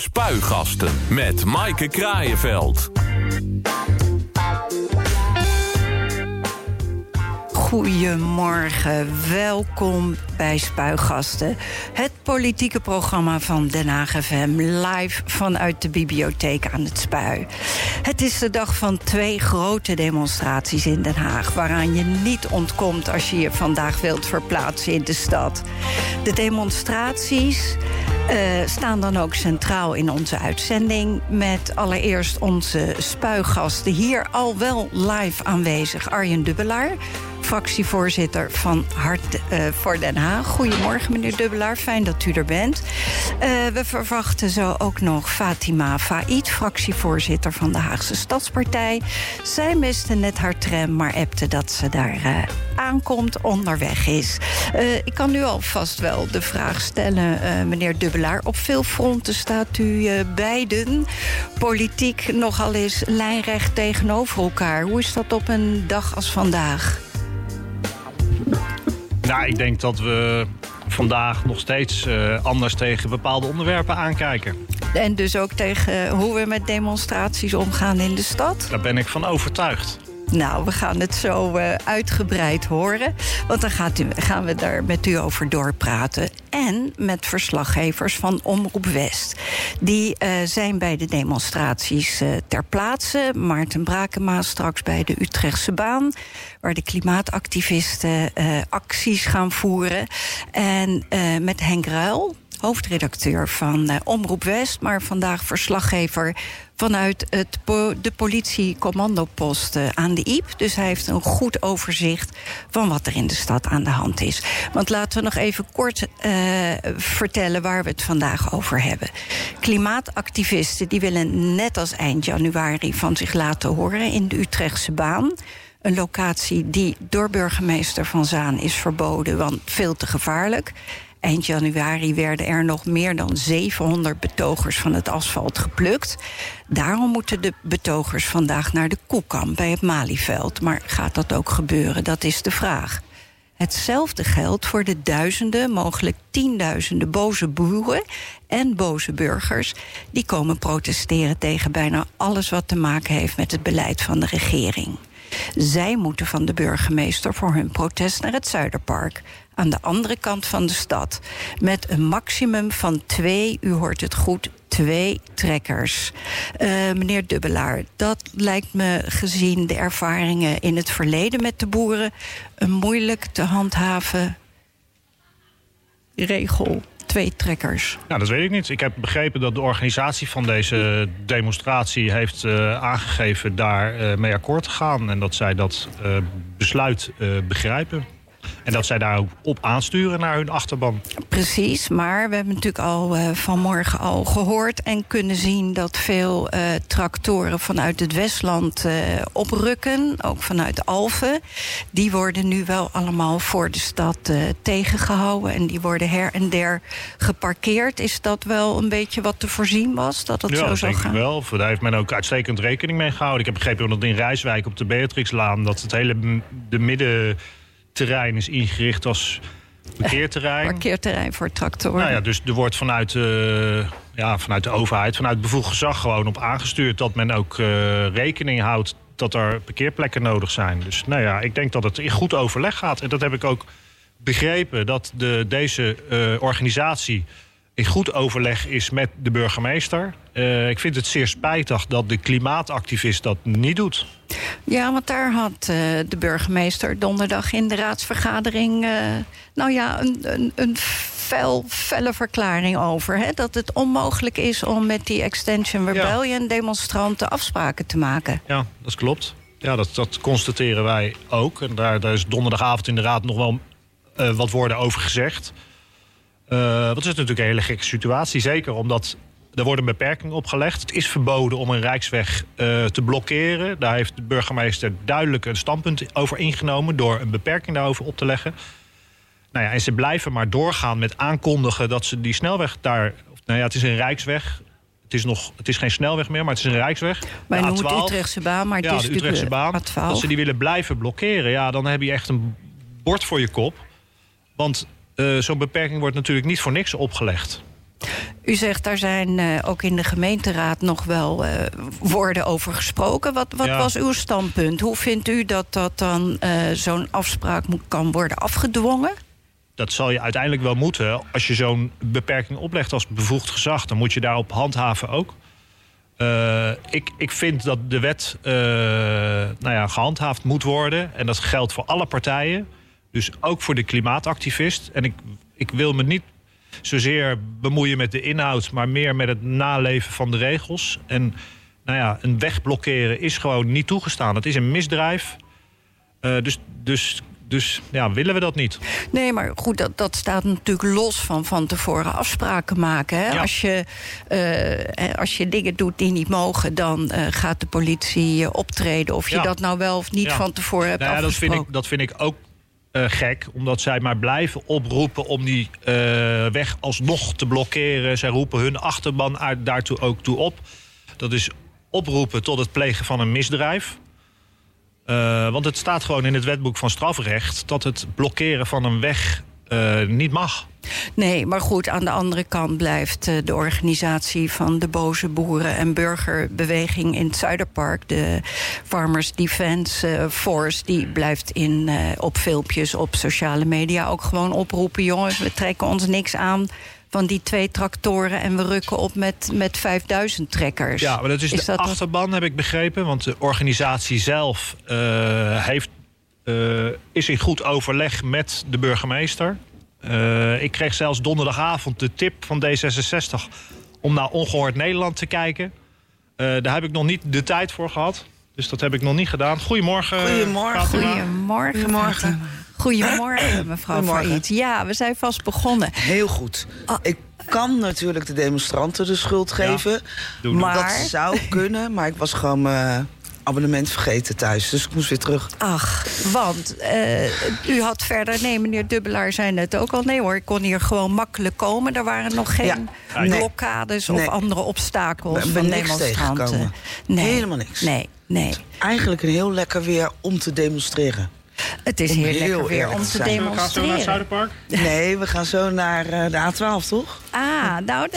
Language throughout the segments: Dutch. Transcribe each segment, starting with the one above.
Spuigasten met Maaike Kraaienveld. Goedemorgen, welkom bij Spuigasten. Het politieke programma van Den Haag FM, live vanuit de bibliotheek aan het Spui. Het is de dag van twee grote demonstraties in Den Haag... waaraan je niet ontkomt als je je vandaag wilt verplaatsen in de stad. De demonstraties uh, staan dan ook centraal in onze uitzending... met allereerst onze spuigasten hier al wel live aanwezig... Arjen Dubbelaar fractievoorzitter van Hart uh, voor Den Haag. Goedemorgen, meneer Dubbelaar. Fijn dat u er bent. Uh, we verwachten zo ook nog Fatima Faid, fractievoorzitter van de Haagse Stadspartij. Zij miste net haar tram, maar appte dat ze daar uh, aankomt, onderweg is. ik kan nu alvast wel de vraag stellen, meneer Dubbelaar. Op veel fronten staat u beiden politiek nogal eens lijnrecht tegenover elkaar. Hoe is dat op een dag als vandaag? Nou, ik denk dat we vandaag nog steeds uh, anders tegen bepaalde onderwerpen aankijken. En dus ook tegen hoe we met demonstraties omgaan in de stad? Daar ben ik van overtuigd. Nou, we gaan het zo uh, uitgebreid horen. Want dan gaan we daar met u over doorpraten. En met verslaggevers van Omroep West. Die uh, zijn bij de demonstraties uh, ter plaatse. Maarten Brakema straks bij de Utrechtse baan. Waar de klimaatactivisten acties gaan voeren. En met Henk Ruil, hoofdredacteur van Omroep West, maar vandaag verslaggever vanuit het de politiecommandopost uh, aan de IEP. Dus hij heeft een goed overzicht van wat er in de stad aan de hand is. Want laten we nog even kort uh, vertellen waar we het vandaag over hebben. Klimaatactivisten die willen net als eind januari van zich laten horen in de Utrechtse baan. Een locatie die door burgemeester Van Zaan is verboden, want veel te gevaarlijk. Eind januari werden er nog meer dan 700 betogers van het asfalt geplukt. Daarom moeten de betogers vandaag naar de Koekamp bij het Malieveld. Maar gaat dat ook gebeuren? Dat is de vraag. Hetzelfde geldt voor de duizenden, mogelijk tienduizenden boze boeren en boze burgers. Die komen protesteren tegen bijna alles wat te maken heeft met het beleid van de regering. Zij moeten van de burgemeester voor hun protest naar het Zuiderpark aan de andere kant van de stad. Met een maximum van twee, u hoort het goed, twee trekkers. Uh, meneer Dubbelaar, dat lijkt me gezien de ervaringen in het verleden met de boeren een moeilijk te handhaven regel. Twee trekkers. Nou, dat weet ik niet. Ik heb begrepen dat de organisatie van deze demonstratie heeft uh, aangegeven daar uh, mee akkoord te gaan. En dat zij dat besluit begrijpen. En dat zij daar ook op aansturen naar hun achterban. Precies, maar we hebben natuurlijk al uh, vanmorgen al gehoord en kunnen zien dat veel uh, tractoren vanuit het Westland uh, oprukken, ook vanuit Alphen. Die worden nu wel allemaal voor de stad tegengehouden en die worden her en der geparkeerd. Is dat wel een beetje wat te voorzien was? Dat het ja, zo dat zou denk gaan? ik wel. Daar heeft men ook uitstekend rekening mee gehouden. Ik heb begrepen dat in Rijswijk op de Beatrixlaan dat het hele de midden terrein is ingericht als parkeerterrein. Parkeerterrein voor tractoren. Nou ja, dus er wordt vanuit, uh, ja, vanuit de overheid, vanuit bevoegd gezag gewoon op aangestuurd dat men ook uh, rekening houdt dat er parkeerplekken nodig zijn. Dus nou ja, ik denk dat het in goed overleg gaat. En dat heb ik ook begrepen dat de, deze uh, organisatie in goed overleg is met de burgemeester. Ik vind het zeer spijtig dat de klimaatactivist dat niet doet. Ja, want daar had uh, de burgemeester donderdag in de raadsvergadering... Uh, nou ja, een, een, een fel, felle verklaring over. Hè? Dat het onmogelijk is om met die Extension Rebellion... Ja. demonstranten afspraken te maken. Ja, dat klopt. Ja, dat, dat constateren wij ook. En daar, daar is donderdagavond in de raad nog wel wat woorden over gezegd... Dat is natuurlijk een hele gekke situatie. Zeker omdat er wordt een beperking opgelegd. Het is verboden om een rijksweg uh, te blokkeren. Daar heeft de burgemeester duidelijk een standpunt over ingenomen... door een beperking daarover op te leggen. Nou ja, en ze blijven maar doorgaan met aankondigen dat ze die snelweg daar... Nou ja, het is een rijksweg. Het is, nog, het is geen snelweg meer, maar het is een rijksweg. Wij noemen het Utrechtse baan, maar het ja, is de Utrechtse baan. A12. Als ze die willen blijven blokkeren, ja, dan heb je echt een bord voor je kop. Want uh, zo'n beperking wordt natuurlijk niet voor niks opgelegd. U zegt daar zijn uh, ook in de gemeenteraad nog wel uh, woorden over gesproken. Wat, wat ja. was uw standpunt? Hoe vindt u dat dat dan uh, zo'n afspraak moet, kan worden afgedwongen? Dat zal je uiteindelijk wel moeten. Als je zo'n beperking oplegt als bevoegd gezag, dan moet je daarop handhaven ook. Ik, ik vind dat de wet nou ja, gehandhaafd moet worden. En dat geldt voor alle partijen. Dus ook voor de klimaatactivist. En ik, ik wil me niet zozeer bemoeien met de inhoud, maar meer met het naleven van de regels. En nou ja, een weg blokkeren is gewoon niet toegestaan. Het is een misdrijf. Uh, dus, dus dus ja, willen we dat niet? Nee, maar goed, dat, dat staat natuurlijk los van van tevoren afspraken maken. Hè? Ja. Als, je, uh, als je dingen doet die niet mogen, dan uh, gaat de politie optreden. Of je ja. dat nou wel of niet ja. van tevoren hebt nou afgesproken. Dat vind ik, dat vind ik ook uh, gek, omdat zij maar blijven oproepen om die uh, weg alsnog te blokkeren. Zij roepen hun achterban daartoe ook toe op. Dat is oproepen tot het plegen van een misdrijf. Uh, want het staat gewoon in het wetboek van strafrecht dat het blokkeren van een weg niet mag. Nee, maar goed, aan de andere kant blijft uh, de organisatie van de boze boeren- en burgerbeweging in het Zuiderpark, de Farmers Defence uh, Force, die blijft in, uh, op filmpjes op sociale media ook gewoon oproepen: jongens, we trekken ons niks aan van die twee tractoren en we rukken op met, met 5000 trekkers. Ja, maar dat is, is de dat achterban, wat... heb ik begrepen. Want de organisatie zelf heeft, is in goed overleg met de burgemeester. Uh, ik kreeg zelfs donderdagavond de tip van D66 om naar Ongehoord Nederland te kijken. Uh, daar heb ik nog niet de tijd voor gehad. Dus dat heb ik nog niet gedaan. Goedemorgen. Goedemorgen. Goedemorgen. Goedemorgen. Goedemorgen, mevrouw Goedemorgen. Ja, we zijn vast begonnen. Heel goed. Oh. Ik kan natuurlijk de demonstranten de schuld geven. Ja, maar... Dat zou kunnen, maar ik was gewoon... Uh, abonnement vergeten thuis. Dus ik moest weer terug. Ach, want uh, u had verder... Nee, meneer Dubbelaar zei het ook al. Nee hoor, ik kon hier gewoon makkelijk komen. Er waren nog geen ja, blokkades nee. of andere obstakels ben, ben van demonstranten. Nee. Helemaal niks. Nee, nee. Eigenlijk een heel lekker weer om te demonstreren. Het is heel, heel lekker weer om te, te demonstreren. Gaan we zo naar het Zuiderpark? Nee, we gaan zo naar uh, de A12, toch? Ah, nou,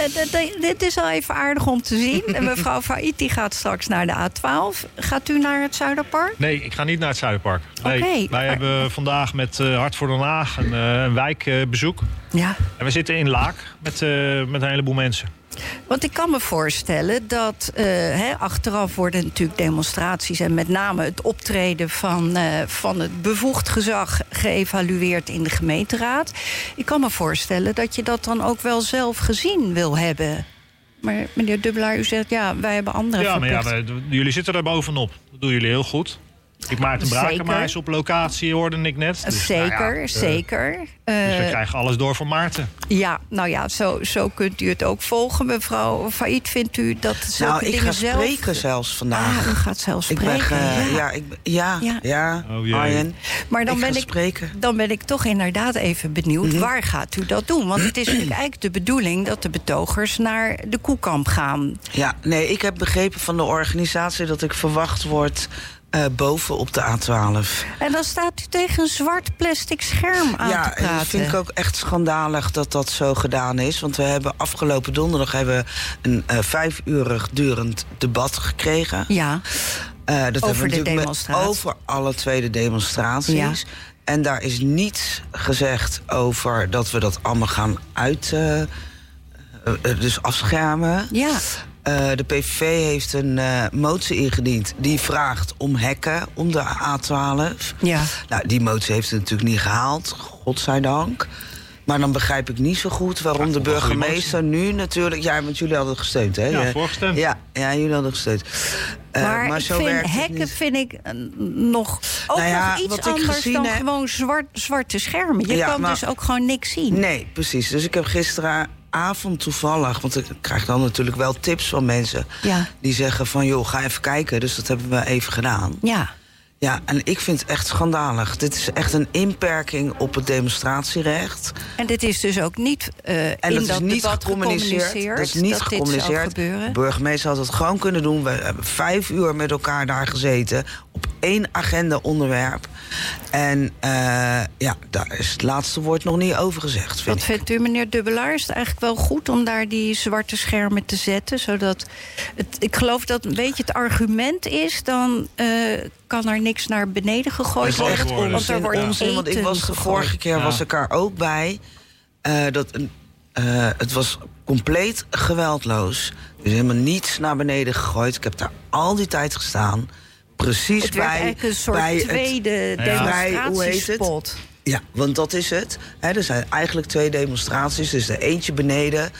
dit is al even aardig om te zien. Mevrouw Faiti gaat straks naar de A12. Gaat u naar het Zuiderpark? Nee, ik ga niet naar het Zuiderpark. Nee, okay. Wij hebben vandaag met uh, Hart voor Den Haag een, uh, een wijkbezoek. ja. En we zitten in Laak met, met een heleboel mensen. Want ik kan me voorstellen dat uh, he, achteraf worden natuurlijk demonstraties en met name het optreden van, uh, van het bevoegd gezag geëvalueerd in de gemeenteraad. Ik kan me voorstellen dat je dat dan ook wel zelf gezien wil hebben. Maar meneer Dubbelaar, u zegt ja, wij hebben andere. Ja, maar ja, wij, jullie zitten er bovenop. Dat doen jullie heel goed. Ik Maarten Brakema is op locatie, hoorde ik net. Dus, zeker, nou ja, zeker. Uh, dus we krijgen alles door van Maarten. Ja, nou ja, zo, zo kunt u het ook volgen. Mevrouw Faid, vindt u dat zulke nou, ik ga zelf... spreken zelfs vandaag. Ah, u gaat zelf spreken, ik ben, uh, ja. ik, ja, ja, ja. Oh, Arjen. Maar dan ik ben, ik, spreken. dan ben ik toch inderdaad even benieuwd... Mm -hmm. waar gaat u dat doen? Want het is natuurlijk eigenlijk de bedoeling... dat de betogers naar de koekamp gaan. Ja, nee, ik heb begrepen van de organisatie... dat ik verwacht word uh, boven op de A12. En dan staat u tegen een zwart plastic scherm aan ja, te praten. Ja, dat vind ik ook echt schandalig dat dat zo gedaan is. Want we hebben afgelopen donderdag hebben een uh, vijfurig durend debat gekregen. Ja, uh, dat over hebben we de demonstratie. over alle tweede demonstraties. Ja. En daar is niets gezegd over dat we dat allemaal gaan uit... dus afschermen. Ja. Uh, de PVV heeft een uh, motie ingediend die vraagt om hekken om de A12. Ja. Nou, die motie heeft het natuurlijk niet gehaald, godzijdank. Maar dan begrijp ik niet zo goed waarom ja, de burgemeester nu natuurlijk... Ja, want jullie hadden gesteund, hè? Ja, voorgestemd. Ja, ja jullie hadden gesteund. Uh, maar, maar zo vind, hekken vind ik nog ook nou ja, nog iets anders dan heb... gewoon zwart, zwarte schermen. Je ja, kan maar, dus ook gewoon niks zien. Nee, precies. Dus ik heb gisteren avond toevallig, want ik krijg dan natuurlijk wel tips van mensen ja. die zeggen van joh, ga even kijken. Dus dat hebben we even gedaan. Ja. Ja, en ik vind het echt schandalig. Dit is echt een inperking op het demonstratierecht. En dit is dus ook niet uh, en in dat, dat is niet gecommuniceerd. Dat is niet dat gecommuniceerd. De burgemeester had het gewoon kunnen doen. We hebben vijf uur met elkaar daar gezeten. Op één agenda onderwerp. En ja, daar is het laatste woord nog niet over gezegd. Wat vindt u, meneer Dubbelaar? Is het eigenlijk wel goed om daar die zwarte schermen te zetten? Zodat het, ik geloof dat een beetje het argument is... dan kan er niks naar beneden gegooid worden. Echt want er wordt onzin, want ik was de vorige keer was ik er ook bij. dat, het was compleet geweldloos. Er is helemaal niets naar beneden gegooid. Ik heb daar al die tijd gestaan. Precies het bij. eigenlijk een soort bij tweede het, demonstratiespot. Ja, want dat is het. er zijn eigenlijk twee demonstraties. Dus de eentje beneden.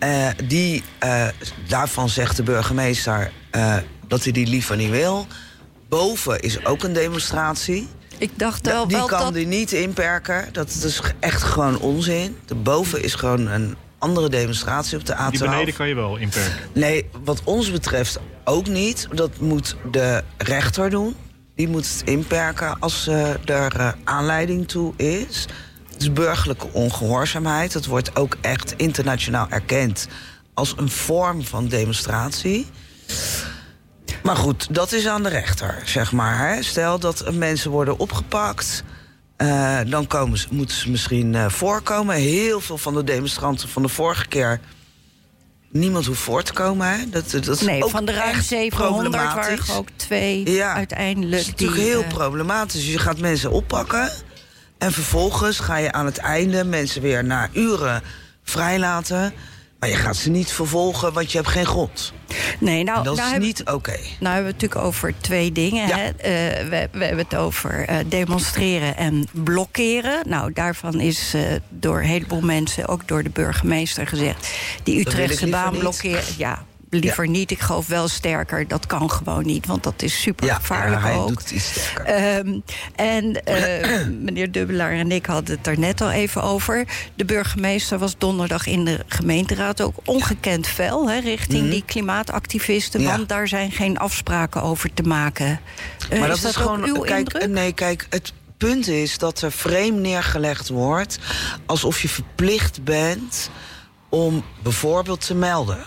Uh, die, uh, daarvan zegt de burgemeester uh, dat hij die liever niet wil. Boven is ook een demonstratie. Ik dacht wel, die wel kan dat... die niet inperken. Dat is echt gewoon onzin. De boven is gewoon een andere demonstratie op de A12. Die beneden kan je wel inperken? Nee, wat ons betreft ook niet. Dat moet de rechter doen. Die moet het inperken als uh, er uh, aanleiding toe is. Het is burgerlijke ongehoorzaamheid. Dat wordt ook echt internationaal erkend als een vorm van demonstratie. Maar goed, dat is aan de rechter, zeg maar. Hè. Stel dat mensen worden opgepakt uh, dan komen ze, moeten ze misschien voorkomen. Heel veel van de demonstranten van de vorige keer... niemand hoeft voor te komen. Hè? Dat, dat is nee, ook van de ruim 700 waren er ook twee ja, uiteindelijk. Dat is natuurlijk die, heel uh... problematisch. Je gaat mensen oppakken... en vervolgens ga je aan het einde mensen weer na uren vrijlaten... Maar je gaat ze niet vervolgen, want je hebt geen grond. Nee, nou, dat nou is niet oké. Okay. Nou hebben we het natuurlijk over twee dingen. Ja. Hè? Uh, we, we, hebben het over uh, demonstreren en blokkeren. Nou, daarvan is uh, door een heleboel mensen, ook door de burgemeester gezegd... die Utrechtse baan blokkeren. Ja, liever ja. niet. Ik geloof wel sterker. Dat kan gewoon niet, want dat is super gevaarlijk ja, ook. Doet iets sterker. Um, en uh, meneer Dubbelaar en ik hadden het er net al even over. De burgemeester was donderdag in de gemeenteraad ook ongekend fel hè, richting Mhm. die klimaatactivisten. Ja. Want daar zijn geen afspraken over te maken. Uh, maar is dat is gewoon. uw Kijk, indruk? nee, kijk, het punt is dat er vreemd neergelegd wordt alsof je verplicht bent om bijvoorbeeld te melden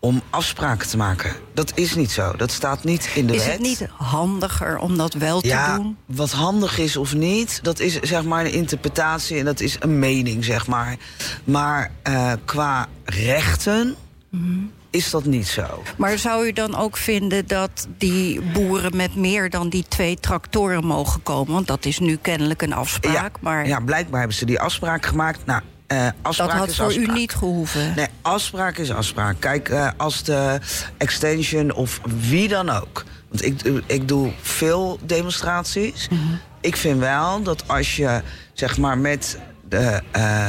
om afspraken te maken. Dat is niet zo. Dat staat niet in de is wet. het niet handiger om dat wel te ja, doen? wat handig is of niet, dat is zeg maar een interpretatie en dat is een mening, zeg maar. Maar uh, qua rechten mm-hmm. is dat niet zo. Maar zou u dan ook vinden dat die boeren met meer dan die twee tractoren mogen komen? Want dat is nu kennelijk een afspraak. Ja, maar ja blijkbaar hebben ze die afspraak gemaakt. Nou, uh, afspraak dat had is voor afspraak. u niet gehoeven. Nee, afspraak is afspraak. Kijk, uh, als de extension of wie dan ook. Want ik, ik doe veel demonstraties. Mhm. Ik vind wel dat als je zeg maar met de, uh,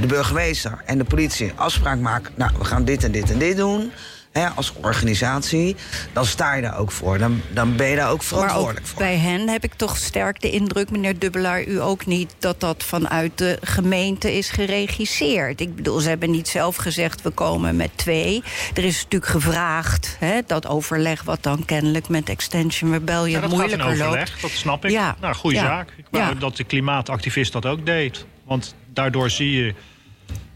de burgemeester en de politie afspraak maakt. Nou, we gaan dit en dit en dit doen. Hè, als organisatie, dan sta je daar ook voor. Dan, dan ben je daar ook verantwoordelijk maar ook voor. Bij hen heb ik toch sterk de indruk, meneer Dubbelaar, u ook niet, dat dat vanuit de gemeente is geregisseerd. Ik bedoel, ze hebben niet zelf gezegd, we komen met twee. Er is natuurlijk gevraagd, hè, dat overleg, wat dan kennelijk met Extension Rebellion ja, dat moeilijker gaat in overleg, loopt. Dat snap ik. Ja. Nou, goede Ja. zaak. Ik wou Ja. dat de klimaatactivist dat ook deed. Want daardoor zie je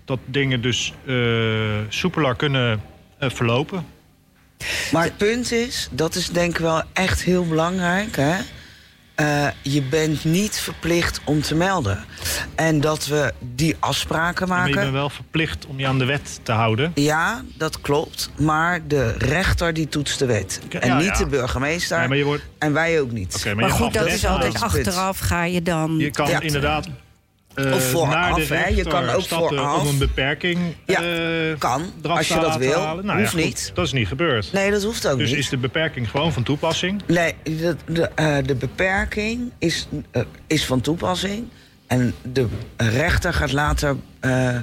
dat dingen dus uh, soepeler kunnen verlopen. Maar het punt is, dat is denk ik wel echt heel belangrijk. Hè? Uh, je bent niet verplicht om te melden. En dat we die afspraken Maar maken. je bent wel verplicht om je aan de wet te houden. Ja, dat klopt. Maar de rechter die toetst de wet. Ja, en niet ja. de burgemeester. Nee, maar je wordt- En wij ook niet. Maar Maar goed, dat is altijd achteraf ga je dan... Je kan Ja. inderdaad uh, Of vooraf, naar de hè. Je kan ook vooraf. om een beperking Ja, uh, kan. Als je dat wil. Nou, Hoeft ja, goed, niet. Dat is niet gebeurd. Nee, dat hoeft ook dus niet. is de beperking gewoon van toepassing? Nee, de, de, eh, de beperking is, eh, is van toepassing. En de rechter gaat later eh,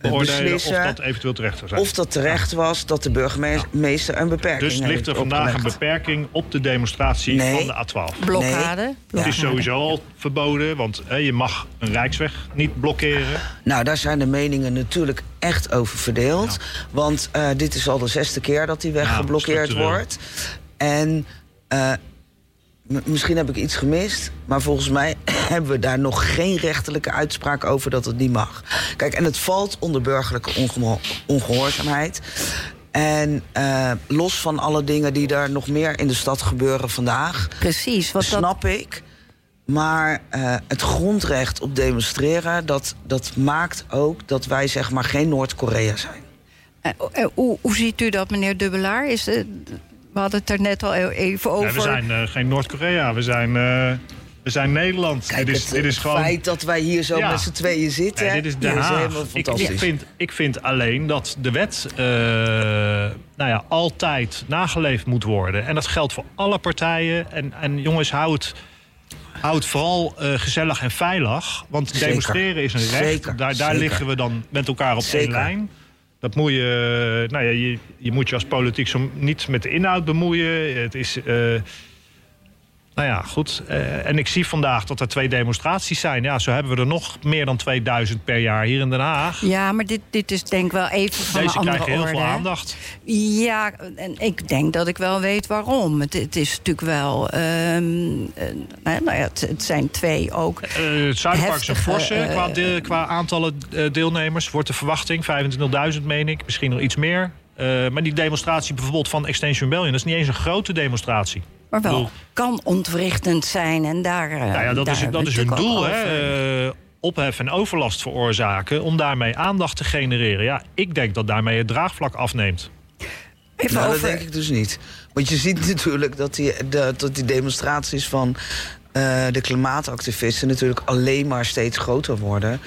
Beoordelen beslissen of dat eventueel terecht zou zijn. of dat terecht was dat de burgemeester een beperking dus ligt er vandaag een beperking op de demonstratie Nee. van de A12. Blokkade. Nee. Het is sowieso al verboden, want hè, je mag een rijksweg niet blokkeren. Nou, daar zijn de meningen natuurlijk echt over verdeeld. Want eh, dit is al de zesde keer dat die weg Ja, geblokkeerd structureel. wordt. En eh, misschien heb ik iets gemist. Maar volgens mij hebben we daar nog geen rechterlijke uitspraak over dat het niet mag. Kijk, en het valt onder burgerlijke ongeho- ongehoorzaamheid. En eh, los van alle dingen die daar nog meer in de stad gebeuren vandaag. Precies, wat dat snap ik Maar eh, het grondrecht op demonstreren, dat, dat maakt ook dat wij zeg maar geen Noord-Korea zijn. Eh, hoe, hoe ziet u dat, meneer Dubbelaar? Is, we hadden het er net al e- even over. Nee, we zijn eh, geen Noord-Korea, we zijn, eh, we zijn Nederland. Kijk, dit is, het, dit is gewoon. feit dat wij hier zo Ja. met z'n tweeën zitten, Nee, dit is Den is Haag. helemaal Ik, fantastisch. ik, vind, ik vind alleen dat de wet eh, nou ja, altijd nageleefd moet worden. En dat geldt voor alle partijen. En, en jongens, houd, houd vooral eh, gezellig en veilig. Want Zeker. demonstreren is een recht. Zeker. Daar, daar Zeker. liggen we dan met elkaar op Zeker. één lijn. Dat moet je, nou ja, je, je moet je als politiek zo niet met de inhoud bemoeien. Het is, eh, nou ja, goed. Eh, en ik zie vandaag dat er twee demonstraties zijn. Ja, zo hebben we er nog meer dan 2000 per jaar hier in Den Haag. Ja, maar dit, dit is denk ik wel even van Deze een andere krijgen heel orde. veel hè? aandacht. Ja, en ik denk dat ik wel weet waarom. Het, het is natuurlijk wel... ehm, eh, nou ja, het, het zijn twee ook. Eh, het Zuiderpark is een forse qua, de- qua aantallen deelnemers. Wordt de verwachting 25.000, meen ik. Misschien nog iets meer. Maar die demonstratie bijvoorbeeld van Extension Rebellion... dat is niet eens een grote demonstratie. Maar wel bedoel- kan ontwrichtend zijn. En daar, eh, Nou ja, dat daar is, dat is het hun doel, hè? Eh, ophef en overlast veroorzaken... om daarmee aandacht te genereren. Ja, ik denk dat daarmee het draagvlak afneemt. Even Nou, over... dat denk ik dus niet. Want je ziet natuurlijk dat die, dat die demonstraties van eh, de klimaatactivisten natuurlijk alleen maar steeds groter worden.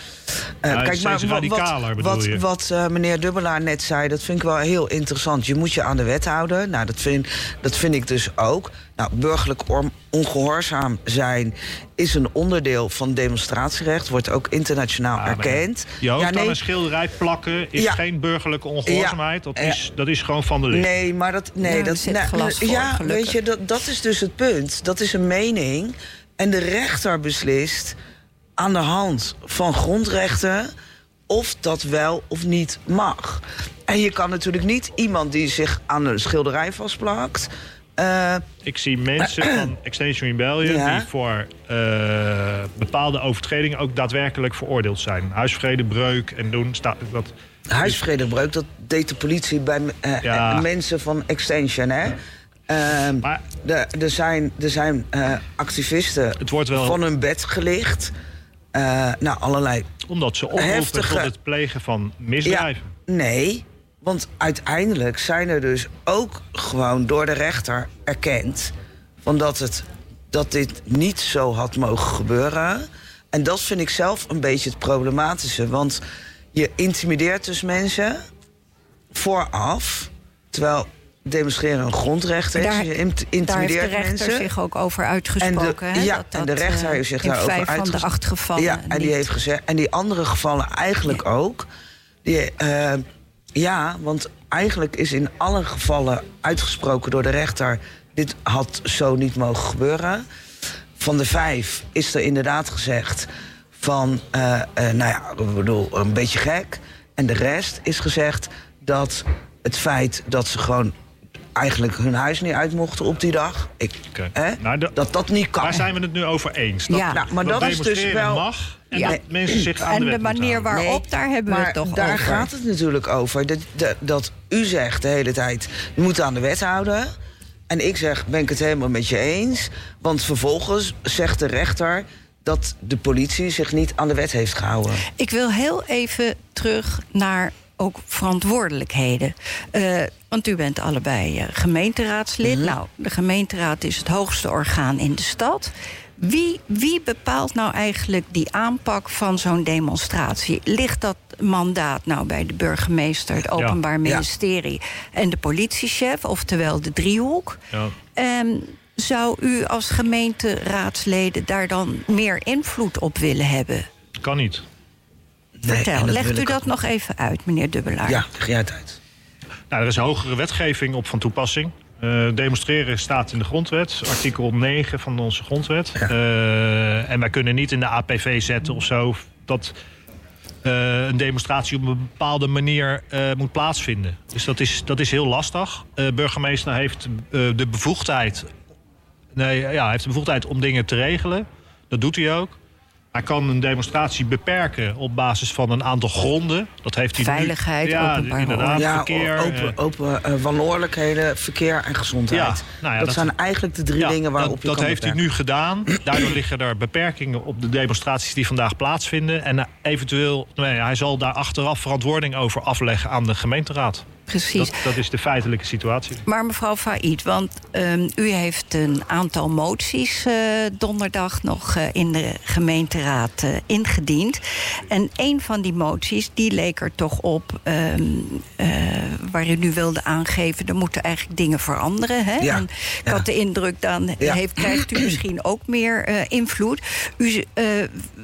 Ja, wa- radicaler, bedoel wat, je? wat eh, meneer Dubbelaar net zei, dat vind ik wel heel interessant. Je moet je aan de wet houden. Nou, dat vind, dat vind ik dus ook. Nou, burgerlijk or- ongehoorzaam zijn is een onderdeel van demonstratierecht. Wordt ook internationaal Ja, erkend. Je hoofd Ja, aan nee, een schilderij plakken is Ja. geen burgerlijke ongehoorzaamheid. Dat, Ja. is, dat is gewoon van de licht. Nee, maar dat. Nee, Ja, dat zit nou, glas voor, Ja, gelukkig. weet je, dat, dat is dus het punt. Dat is een mening. En de rechter beslist aan de hand van grondrechten of dat wel of niet mag. En je kan natuurlijk niet iemand die zich aan een schilderij vastplakt. Eh, Ik zie mensen van Extinction Rebellion Ja. die voor eh, bepaalde overtredingen ook daadwerkelijk veroordeeld zijn. Huisvredebreuk en doen. Sta, dat, huisvredebreuk, dat deed de politie bij eh, Ja. mensen van Extension, hè? Ehm, maar er, zijn, er zijn activisten het wordt wel van hun bed gelicht. Nou, allerlei omdat ze oproepen heftige- tot het plegen van misdrijven. Nee, want uiteindelijk zijn er dus ook gewoon door de rechter erkend... Van dat, het, dat dit niet zo had mogen gebeuren. En dat vind ik zelf een beetje het problematische. Want je intimideert dus mensen vooraf... terwijl demonstreren een grondrecht is. Daar- je Daar heeft de rechter mensen. zich ook over uitgesproken. En de, ja, dat en de rechter eh, heeft zich in daarover vijf van de acht gevallen Ja, en die heeft gezegd. En die andere gevallen eigenlijk ook. Die, eh, ja, want eigenlijk is in alle gevallen uitgesproken door de rechter. Dit had zo niet mogen gebeuren. Van de vijf is er inderdaad gezegd van, eh, eh, nou ja, ik bedoel, een beetje gek. En de rest is gezegd dat het feit dat ze gewoon eigenlijk hun huis niet uit mochten op die dag. Ik, hè, Nou, de- dat dat niet kan. Waar zijn we het nu over eens? Dat, Ja. Nou, maar dat dat is dus wel- mag en Ja. dat mensen zich aan En de de wet moeten manier waarop, daar hebben we het toch daar over. gaat het natuurlijk over. Dat, dat, dat u zegt de hele tijd, je moet aan de wet houden. En ik zeg, ben ik het helemaal met je eens. Want vervolgens zegt de rechter dat de politie zich niet aan de wet heeft gehouden. Ik wil heel even terug naar ook verantwoordelijkheden. Eh, want u bent allebei eh, gemeenteraadslid. Mhm. Nou, de gemeenteraad is het hoogste orgaan in de stad. Wie, wie bepaalt nou eigenlijk die aanpak van zo'n demonstratie? Ligt dat mandaat nou bij de burgemeester, het Openbaar Ja. Ministerie en de politiechef, oftewel de driehoek? Ja. Ehm, zou u als gemeenteraadsleden daar dan meer invloed op willen hebben? Kan niet. Vertel, legt u dat ook nog even uit, meneer Dubbelaar? Ja, leg jij het uit. Nou, er is hogere wetgeving op van toepassing. Eh, demonstreren staat in de grondwet, artikel 9 van onze grondwet. Eh, en wij kunnen niet in de APV zetten of zo dat eh, een demonstratie op een bepaalde manier eh, moet plaatsvinden. Dus dat is, dat is heel lastig. Eh burgemeester heeft eh, de bevoegdheid. Nee, ja, heeft de bevoegdheid om dingen te regelen. Dat doet hij ook. Hij kan een demonstratie beperken op basis van een aantal gronden. Dat heeft hij nu- Veiligheid, ja, openbare inderdaad, orde. Ja, verkeer. o- open, eh, open eh, wanordelijkheden, verkeer en gezondheid. Ja, nou ja, dat, dat- zijn eigenlijk de drie ja, dingen waarop dat, je dat kan heeft hij nu gedaan. Daardoor liggen er beperkingen op de demonstraties die vandaag plaatsvinden. En eh, eventueel, nee, hij zal daar achteraf verantwoording over afleggen aan de gemeenteraad. Precies. Dat, dat is de feitelijke situatie. Maar mevrouw Faid, want ehm, u heeft een aantal moties eh, donderdag nog eh, in de gemeenteraad eh, ingediend. En een van die moties die leek er toch op ehm, eh, waar u nu wilde aangeven, er moeten eigenlijk dingen veranderen. Hè? Ja, En ik ja. had de indruk, dan Ja. heeft, krijgt u misschien ook meer eh, invloed. U eh,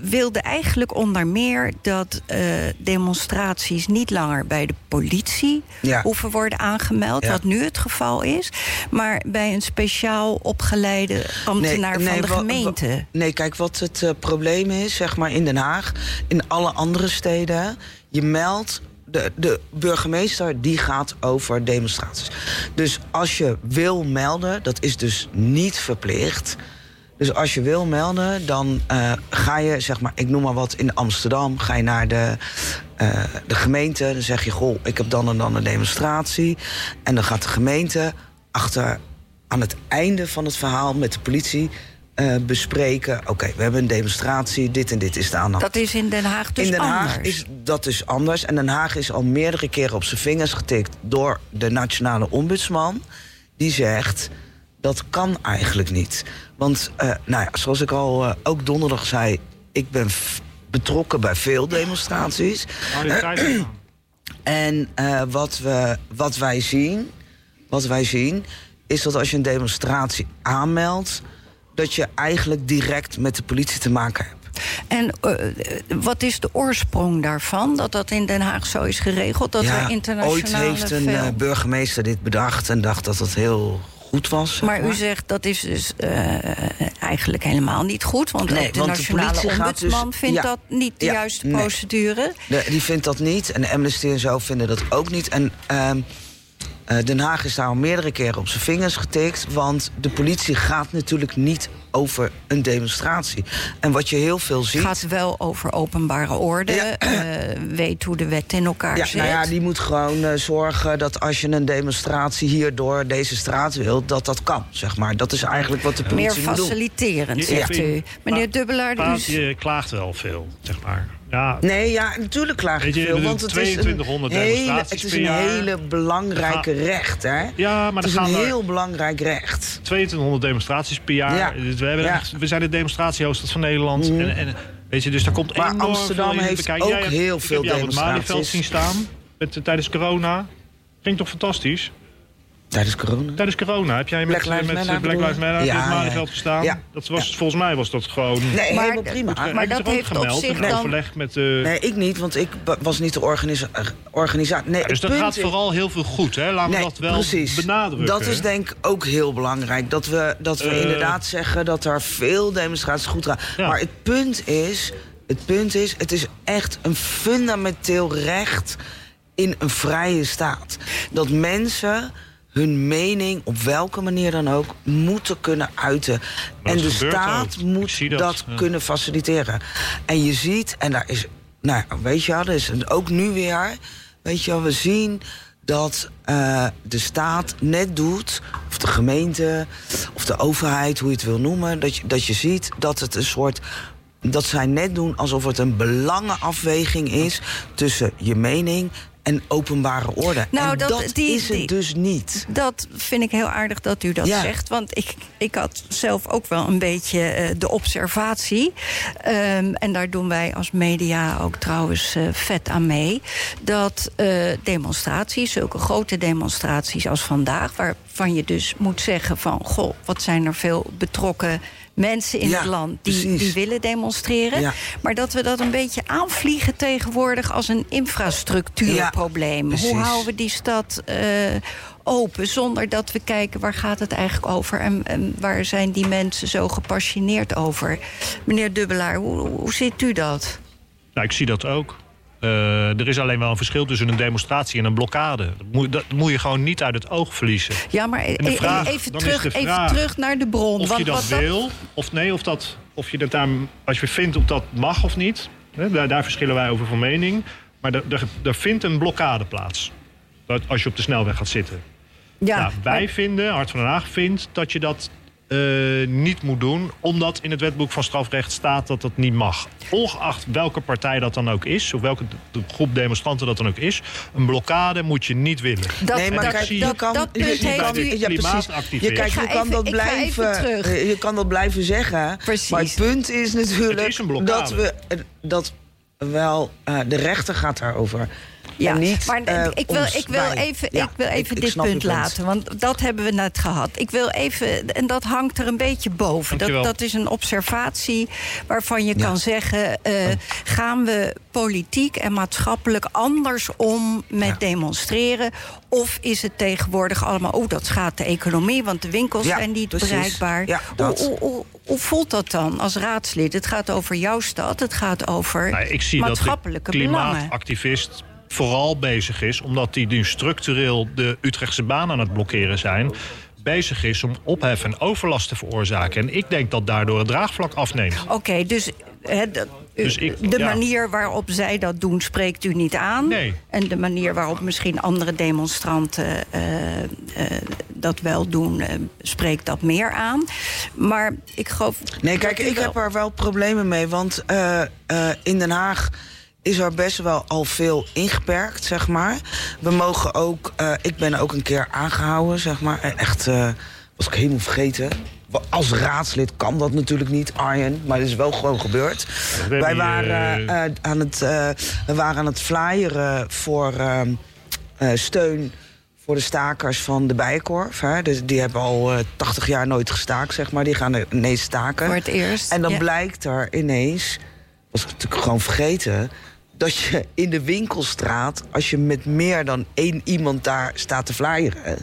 wilde eigenlijk onder meer dat eh, demonstraties niet langer bij de politie Ja. hoeven worden aangemeld, Ja. wat nu het geval is, maar bij een speciaal opgeleide ambtenaar van de gemeente. wa- nee, kijk, wat het eh, probleem is, zeg maar in Den Haag, in alle andere steden, je meldt. De, de burgemeester die gaat over demonstraties. Dus als je wil melden, dat is dus niet verplicht. Dus als je wil melden, dan eh, ga je, zeg maar, ik noem maar wat, in Amsterdam, ga je naar de, eh, de gemeente. Dan zeg je, goh, ik heb dan en dan een demonstratie. En dan gaat de gemeente achter aan het einde van het verhaal met de politie eh, bespreken. Oké, we hebben een demonstratie, dit en dit is de aan de hand. Dat is in Den Haag dus in Den Haag anders. is dat dus anders. En Den Haag is al meerdere keren op zijn vingers getikt door de nationale ombudsman. Die zegt dat kan eigenlijk niet. Want, eh, nou ja, zoals ik al eh, ook donderdag zei, ik ben betrokken bij veel demonstraties. Aan. En eh, wat, we, wat, wij zien, wat wij zien, is dat als je een demonstratie aanmeldt, dat je eigenlijk direct met de politie te maken hebt. En eh, wat is de oorsprong daarvan? Dat dat in Den Haag zo is geregeld? Dat er internationale ooit heeft een veel- burgemeester dit bedacht en dacht dat het heel goed was. Maar u zegt dat is dus eh, eigenlijk helemaal niet goed. Want Nee, de want nationale gaat ombudsman dus- vindt ja. dat niet de Ja, juiste nee. procedure. De- die vindt dat niet. En Amnesty en zo vinden dat ook niet. En ehm, eh, Den Haag is daar al meerdere keren op zijn vingers getikt. Want de politie gaat natuurlijk niet over een demonstratie. En wat je heel veel ziet. Het gaat wel over openbare orde. Ja. eh, weet hoe de wet in elkaar ja, zit. nou ja, die moet gewoon eh, zorgen dat als je een demonstratie hier door deze straat wilt, dat dat kan. Zeg maar. Dat is eigenlijk wat de Meer politie moet doen. faciliterend, Ja. zegt u. Meneer Dubbelaar, dus... je klaagt wel veel, zeg maar. Ja, Nee, ja, natuurlijk klaag ik veel. Want het is een 2200 hele, demonstraties het is een hele belangrijke recht, hè? ja maar Het is gaan een heel belangrijk recht. 2200 demonstraties per jaar. Ja. We, hebben Ja. echt- we zijn de demonstratiehoofdstad van Nederland. Mhm. En, en, weet je, dus daar komt Maar enorm Amsterdam heeft ook jij heel ik veel heb jou op het demonstraties. Malieveld zien staan met, tijdens corona. Ging toch fantastisch? Tijdens corona. Tijdens corona heb jij met Black Lives met Matter Black Lives? Matter Ja, op het ja, gestaan. Ja. Dat was, Volgens mij was dat gewoon... Nee, Maar helemaal prima. maar dat heeft op gemeld zich in dan- overleg met de... Nee, ik niet, want ik was niet de organisa organisatie. Nee, Ja, dus dat gaat is- vooral heel veel goed, hè? Laten we dat wel precies. benadrukken. Dat is denk ik ook heel belangrijk. Dat we, dat we Eh. inderdaad zeggen dat er veel demonstraties goed gaan. Ja. Maar het punt is, het punt is, het is echt een fundamenteel recht in een vrije staat. Dat mensen hun mening, op welke manier dan ook, moeten kunnen uiten. En de staat ook. Moet dat, dat, ja. kunnen faciliteren. En je ziet, en daar is, nou ja, weet je wel, er is ook nu weer, weet je wel, we zien dat eh, de staat net doet, of de gemeente, of de overheid, hoe je het wil noemen, dat je, dat je ziet dat het een soort. Dat zij net doen alsof het een belangenafweging is tussen je mening en openbare orde. Nou, en dat- dat, die- is het die- dus niet. Dat vind ik heel aardig dat u dat Ja. zegt. Want ik, ik had zelf ook wel een beetje eh, de observatie. Ehm, en daar doen wij als media ook trouwens eh, vet aan mee. Dat eh, demonstraties, zulke grote demonstraties als vandaag... waarvan je dus moet zeggen van... goh, wat zijn er veel betrokken mensen in Ja, het land die, die willen demonstreren. Ja. Maar dat we dat een beetje aanvliegen tegenwoordig als een infrastructuurprobleem. Ja, Hoe houden we die stad eh, open zonder dat we kijken waar gaat het eigenlijk over en, en waar zijn die mensen zo gepassioneerd over? Meneer Dubbelaar, hoe, hoe ziet u dat? Nou, ik zie dat ook. Eh, er is alleen wel een verschil tussen een demonstratie en een blokkade. Dat moet, dat moet je gewoon niet uit het oog verliezen. Ja, maar e- e- vraag- even, terug, even terug naar de bron. Of want je dat wil, of nee, of dat, of je het daar, als je vindt of dat mag of niet. Hè, daar, daar verschillen wij over van mening. Maar er vindt een blokkade plaats. Dat als je op de snelweg gaat zitten. Ja, Nou, wij maar- vinden, Hart van Den Haag vindt dat je dat eh, niet moet doen. Omdat in het wetboek van strafrecht staat dat dat niet mag. Ongeacht welke partij dat dan ook is. Of welke de- groep demonstranten dat dan ook is. Een blokkade moet je niet willen. dat, nee, maar dat, kijk, je kan, dat je- punt je heeft kan- u... ja, precies. Klimaatactivist. Je, kijk, je kan even- dat blijven, eh, je kan dat blijven zeggen. Precies. Maar het punt is natuurlijk Het is een blokkade. dat we dat wel eh, de rechter gaat daarover. Ja, en niet, maar ik wil, ik wil even, Ja, ik wil even ik dit punt laten, want dat hebben we net gehad. Ik wil even, en dat hangt er een beetje boven. Dat, Dankjewel. dat is een observatie waarvan je Ja. kan zeggen: eh, gaan we politiek en maatschappelijk anders om met Ja. demonstreren? Of is het tegenwoordig allemaal, oh, dat schaadt de economie, want de winkels Ja, zijn niet precies. bereikbaar. Ja, hoe, dat. hoe, hoe, hoe voelt dat dan als raadslid? Het gaat over jouw stad, het gaat over Nou, ik zie dat de maatschappelijke belangen. klimaatactivist vooral bezig is... omdat die nu structureel de Utrechtse baan aan het blokkeren zijn... bezig is om ophef en overlast te veroorzaken. En ik denk dat daardoor het draagvlak afneemt. Oké, dus, hè, de, Dus ik- de ja. manier waarop zij dat doen spreekt u niet aan. Nee. En de manier waarop misschien andere demonstranten eh, eh, dat wel doen, eh, spreekt dat meer aan. Maar ik geloof. Nee, kijk, ik wel- heb er wel problemen mee. Want eh, eh, in Den Haag is er best wel al veel ingeperkt, zeg maar. We mogen ook... eh, ik ben ook een keer aangehouden, zeg maar. En echt, eh, was ik helemaal vergeten. Als raadslid kan dat natuurlijk niet, Arjen. Maar het is wel gewoon gebeurd. Wij waren, eh, aan het, eh, we waren aan het flyeren voor ehm, eh, steun voor de stakers van de Bijenkorf. Hè. Dus die hebben al eh 80 jaar nooit gestaakt, zeg maar. Die gaan er ineens staken. Voor het eerst. En dan ja. blijkt er ineens, was ik natuurlijk gewoon vergeten... dat je in de winkelstraat, als je met meer dan één iemand daar staat te flyeren...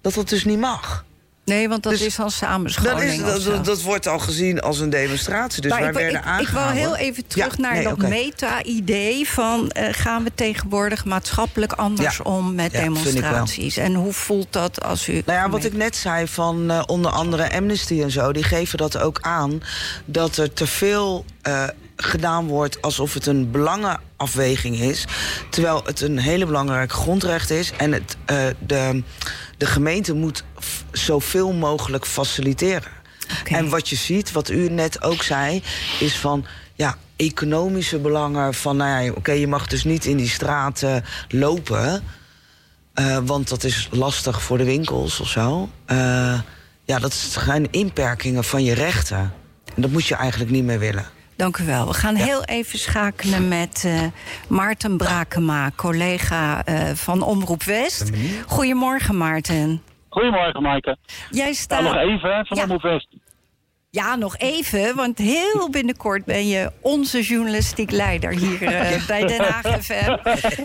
dat dat dus niet mag. Nee, want dat Dus is dan Dat, samenscholing. is, dat, zo. dat, dat wordt al gezien als een demonstratie. Dus Maar wij ik, werden ik, ik wil heel even terug Ja, naar nee, dat meta-idee van eh, gaan we tegenwoordig maatschappelijk anders Ja. om met Ja, demonstraties? En hoe voelt dat als u. Nou ja, wat ik net zei van eh, onder andere Amnesty en zo... die geven dat ook aan, dat er te veel eh, gedaan wordt... alsof het een belangenafweging is. Terwijl het een hele belangrijk grondrecht is. En het, eh, de, de gemeente moet zoveel mogelijk faciliteren. En wat je ziet, wat u net ook zei, is van... ja, economische belangen van... nou ja, oké, je mag dus niet in die straten lopen... Eh, want dat is lastig voor de winkels of zo. Eh, ja, dat zijn inperkingen van je rechten. En dat moet je eigenlijk niet meer willen. Dank u wel. We gaan heel even schakelen met eh, Maarten Brakema, collega eh, van Omroep West. Goedemorgen, Maarten. Goedemorgen, Maaike. Jij Nou, staat. nog even hè, van Ja. Omroep West. Ja, nog even, want heel binnenkort ben je onze journalistiek leider hier eh, bij Den Haag FM.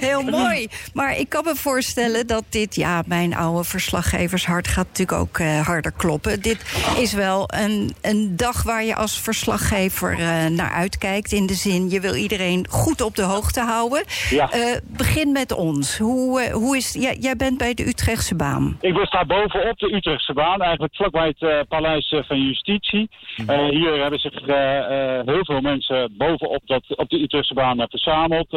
Heel mooi. Maar ik kan me voorstellen dat dit, ja, mijn oude verslaggevershart gaat natuurlijk ook eh, harder kloppen. Dit is wel een, een dag waar je als verslaggever eh, naar uitkijkt. In de zin, je wil iedereen goed op de hoogte houden. Ja. Begin met ons. Hoe, hoe is, jij, jij bent bij de Utrechtse baan. Ik ben sta bovenop de Utrechtse baan, eigenlijk vlakbij het Paleis van Justitie. Eh, hier hebben zich eh, eh, heel veel mensen bovenop dat, op de Utrechtse baan verzameld.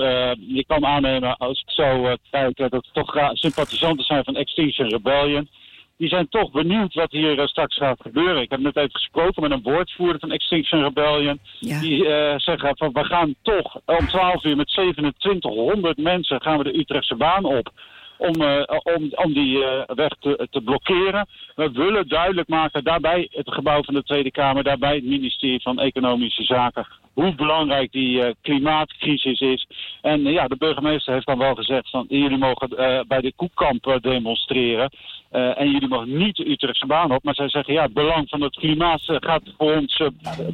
Je kan aannemen, als ik zo kijk, dat het toch sympathisanten zijn van Extinction Rebellion. Die zijn toch benieuwd wat hier straks gaat gebeuren. Ik heb net even gesproken met een woordvoerder van Extinction Rebellion. Ja. Die zeggen van we gaan toch om 12 uur met 2700 mensen gaan we de Utrechtse baan op. Om, eh, om, om die eh, weg te, te blokkeren. We willen duidelijk maken, daarbij het gebouw van de Tweede Kamer, daarbij het ministerie van Economische Zaken, hoe belangrijk die eh, klimaatcrisis is. En eh, ja, de burgemeester heeft dan wel gezegd van jullie mogen eh, bij de Koekkamp demonstreren. En jullie mogen niet de Utrechtse baan op. Maar zij zeggen ja, het belang van het klimaat gaat voor ons,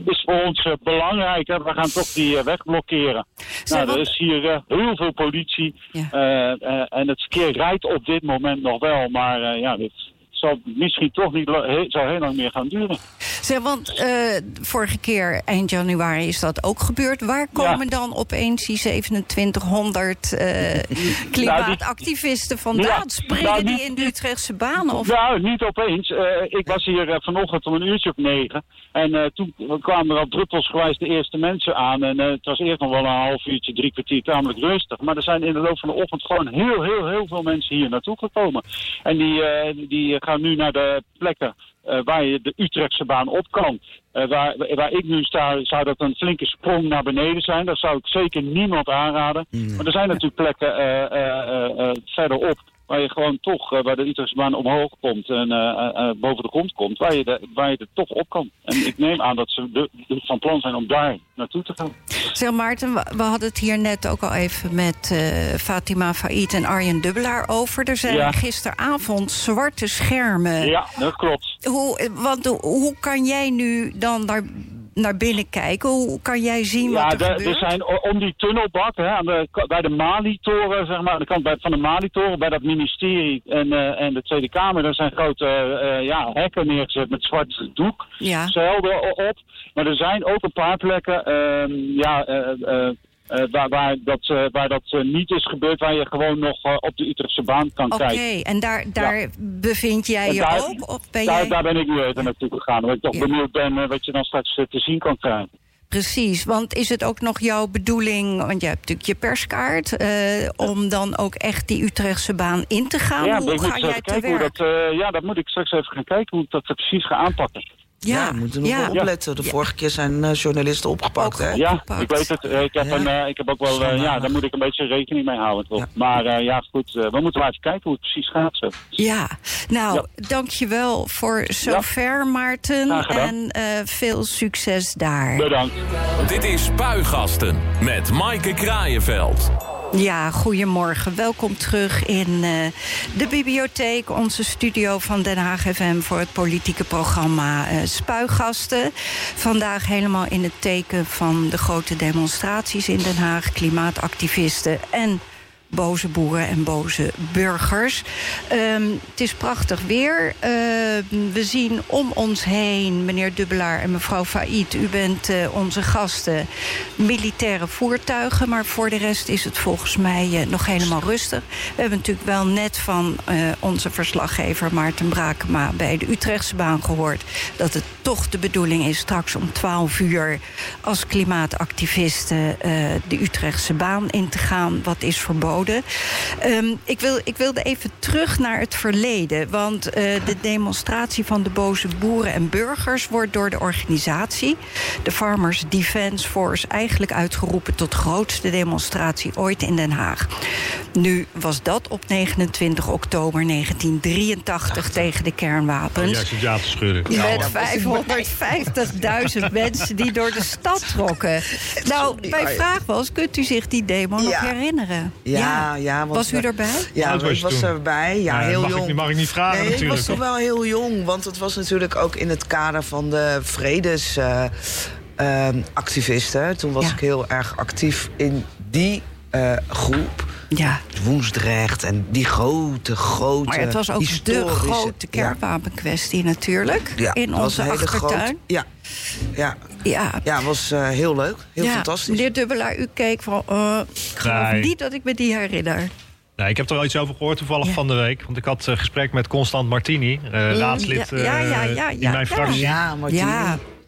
is voor ons belangrijk. Hè. We gaan toch die weg blokkeren. Nou, er is hier heel veel politie. Ja. En het verkeer rijdt op dit moment nog wel. Maar ja, dit zal misschien toch niet zal heel lang meer gaan duren. Zeg, want eh, vorige keer, eind januari, is dat ook gebeurd. Waar komen dan opeens die 2700 eh, klimaatactivisten vandaan? Ja, Springen nou, die in de Utrechtse banen? Of... Nou, niet opeens. Eh, ik was hier vanochtend om een uurtje op negen. En toen kwamen er al druppelsgewijs de eerste mensen aan. En het was eerst nog wel een half uurtje, drie kwartier tamelijk rustig. Maar er zijn in de loop van de ochtend gewoon heel, heel, heel veel mensen hier naartoe gekomen. En die, die gaan nu naar de plekken eh, waar je de Utrechtse baan op kan. Eh, waar, waar ik nu sta, zou dat een flinke sprong naar beneden zijn. Dat zou ik zeker niemand aanraden. Maar er zijn natuurlijk plekken eh, verderop waar je gewoon toch, eh, waar de Utrechtse baan omhoog komt en eh, eh, boven de grond komt, waar je, de, waar je er toch op kan. En ik neem aan dat ze de, de- van plan zijn om daar naartoe te gaan. Zeg Maarten, we hadden het hier net ook al even met Fatima Faid en Arjen Dubbelaar over. Er zijn Ja. gisteravond zwarte schermen. Ja, dat klopt. Hoe, want hoe- kan jij nu dan naar, naar binnen kijken? Hoe kan jij zien Ja, wat er de- gebeurt? er zijn om die tunnelbak, hè, aan de, bij de Mali-toren, zeg maar, aan de kant bij, van de Mali-toren, bij dat ministerie en, eh, en de Tweede Kamer, daar zijn grote eh, ja, hekken neergezet met zwart doek. Ja. Op. Maar er zijn ook een paar plekken ehm, ja, eh, waar, waar dat, eh, waar dat eh, niet is gebeurd, waar je gewoon nog op de Utrechtse baan kan Oké, kijken. en daar, daar bevind jij En je daar- ook? Of ben Daar, jij... daar ben ik nu even naartoe gegaan, omdat ik toch Ja. benieuwd ben wat je dan straks te zien kan krijgen. Precies, want is het ook nog jouw bedoeling... want je hebt natuurlijk je perskaart... om dan ook echt die Utrechtse baan in te gaan? Ja, hoe ga jij te werk? dat, ja, dat moet ik straks even gaan kijken hoe ik dat precies ga aanpakken. Ja, we moeten nog ja. wel opletten. De vorige keer zijn eh, journalisten opgepakt, hè? Ja, ik weet het. Eh, Ik heb, Ja. een, eh, ik heb ook wel, eh, ja, daar moet ik een beetje rekening mee houden. Toch? Maar eh, ja, goed, eh, we moeten maar even kijken hoe het precies gaat. Zo. Ja, nou, Ja. dankjewel voor zover, Maarten. En eh, veel succes daar. Bedankt. Dit is Spuigasten met Maaike Kraaienveld. Ja, goedemorgen. Welkom terug in eh, de bibliotheek, onze studio van Den Haag FM voor het politieke programma eh, Spuigasten. Vandaag helemaal in het teken van de grote demonstraties in Den Haag, klimaatactivisten en boze boeren en boze burgers. Ehm, het is prachtig weer. Ehm, we zien om ons heen, meneer Dubbelaar en mevrouw Faid... u bent eh, onze gasten, militaire voertuigen... maar voor de rest is het volgens mij eh, nog helemaal rustig. We hebben natuurlijk wel net van eh, onze verslaggever Maarten Brakema... bij de Utrechtse baan gehoord dat het toch de bedoeling is... straks om 12 uur als klimaatactivisten de Utrechtse baan in te gaan... wat is verboden. Ehm, ik, wil, ik wilde even terug naar het verleden. Want eh, de demonstratie van de boze boeren en burgers wordt door de organisatie, de Farmers Defence Force, eigenlijk uitgeroepen tot grootste demonstratie ooit in Den Haag. Nu was dat op 29 oktober 1983 tegen de kernwapens. Zit ja te schudden. Met 550.000 mensen die door de stad trokken. Nou, mijn vraag was, kunt u zich die demo nog Ja. Ja, ja, want Was u erbij? Ja, was ik was toen? erbij. Ja, heel mag ik jong. niet- mag ik niet vragen nee, natuurlijk, ik was toch wel heel jong. Want het was natuurlijk ook in het kader van de vredesactivisten. Toen was Ja. ik heel erg actief in die eh, groep. Ja. Woensdrecht en die grote, grote Maar het was ook de grote Ja. kernwapenkwestie natuurlijk. Ja, in onze achtertuin. grote- ja, ja, Ja. ja, het was eh, heel leuk. Heel Ja, fantastisch. Meneer Dubbelaar, u keek van... eh, ik geloof Nee. niet dat ik me die herinner. Nee, ik heb er al iets over gehoord toevallig Ja. van de week. Want ik had een gesprek met Constant Martini, eh, raadslid ja, ja, ja, eh, ja, in ja, mijn ja. fractie. Ja, Martini.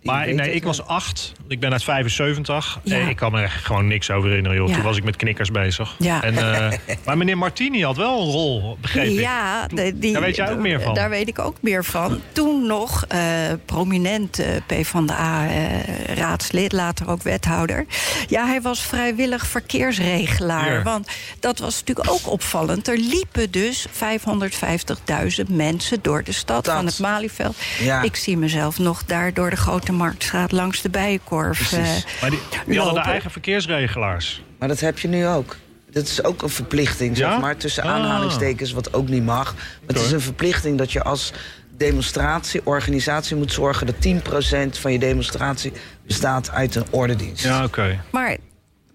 Maar nee, ik was acht. Ik ben uit 75. Ja. Eh, ik kan me echt gewoon niks over herinneren. Joh. Ja. Toen was ik met knikkers bezig. Ja. En, eh, maar meneer Martini had wel een rol, begreep ik. Ja, de- die, Daar weet jij ook meer van. Daar weet ik ook meer van. Toen nog eh, prominent eh, PvdA-raadslid, later ook wethouder. Ja, hij was vrijwillig verkeersregelaar. Hier. Want dat was natuurlijk ook opvallend. Er liepen dus 550.000 mensen door de stad Dat. van het Malieveld. Ja. Ik zie mezelf nog daar door de Grote Marktstraat langs de Bijenkorf eh, Maar die, die hadden de eigen verkeersregelaars. Maar dat heb je nu ook. Dat is ook een verplichting, Ja? zeg maar, tussen Ah. aanhalingstekens, wat ook niet mag. Maar het is een verplichting dat je als demonstratieorganisatie moet zorgen dat 10% van je demonstratie bestaat uit een ordendienst. Ja, oké. Maar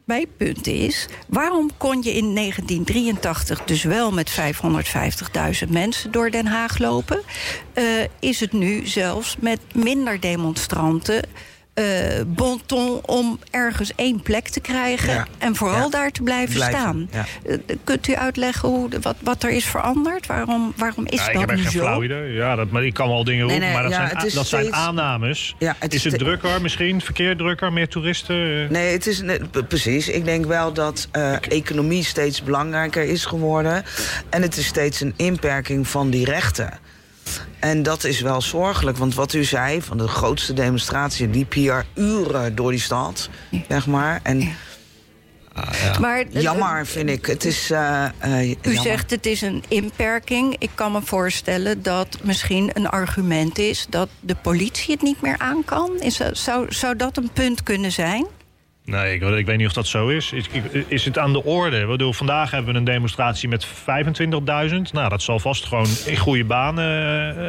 mijn punt is, waarom kon je in 1983 dus wel met 550.000 mensen door Den Haag lopen? Uh, is het nu zelfs met minder demonstranten bon ton om ergens één plek te krijgen ja. en vooral ja. daar te blijven, blijven. staan. Ja. Uh, kunt u uitleggen hoe, wat, wat er is veranderd? Waarom, waarom is ja, dat ik heb nu echt zo? geen flauw idee. Ja, dat, maar ik kan wel dingen roepen, nee, maar dat, ja, zijn, het is dat zijn aannames. Ja, het is is het drukker misschien? Verkeer drukker? Meer toeristen? Eh, Nee, het is precies. Ik denk wel dat eh, economie steeds belangrijker is geworden. En het is steeds een inperking van die rechten. En dat is wel zorgelijk, want wat u zei, van de grootste demonstratie liep hier uren door die stad, zeg maar. En Maar, eh, jammer vind ik. Het is. eh, eh, U jammer. zegt het is een inperking. Ik kan me voorstellen dat misschien een argument is dat de politie het niet meer aan kan. Is, zou, zou dat een punt kunnen zijn? Nee, ik, ik weet niet of dat zo is. Is, is het aan de orde? Ik bedoel, vandaag hebben we een demonstratie met 25.000. Nou, dat zal vast gewoon in goede banen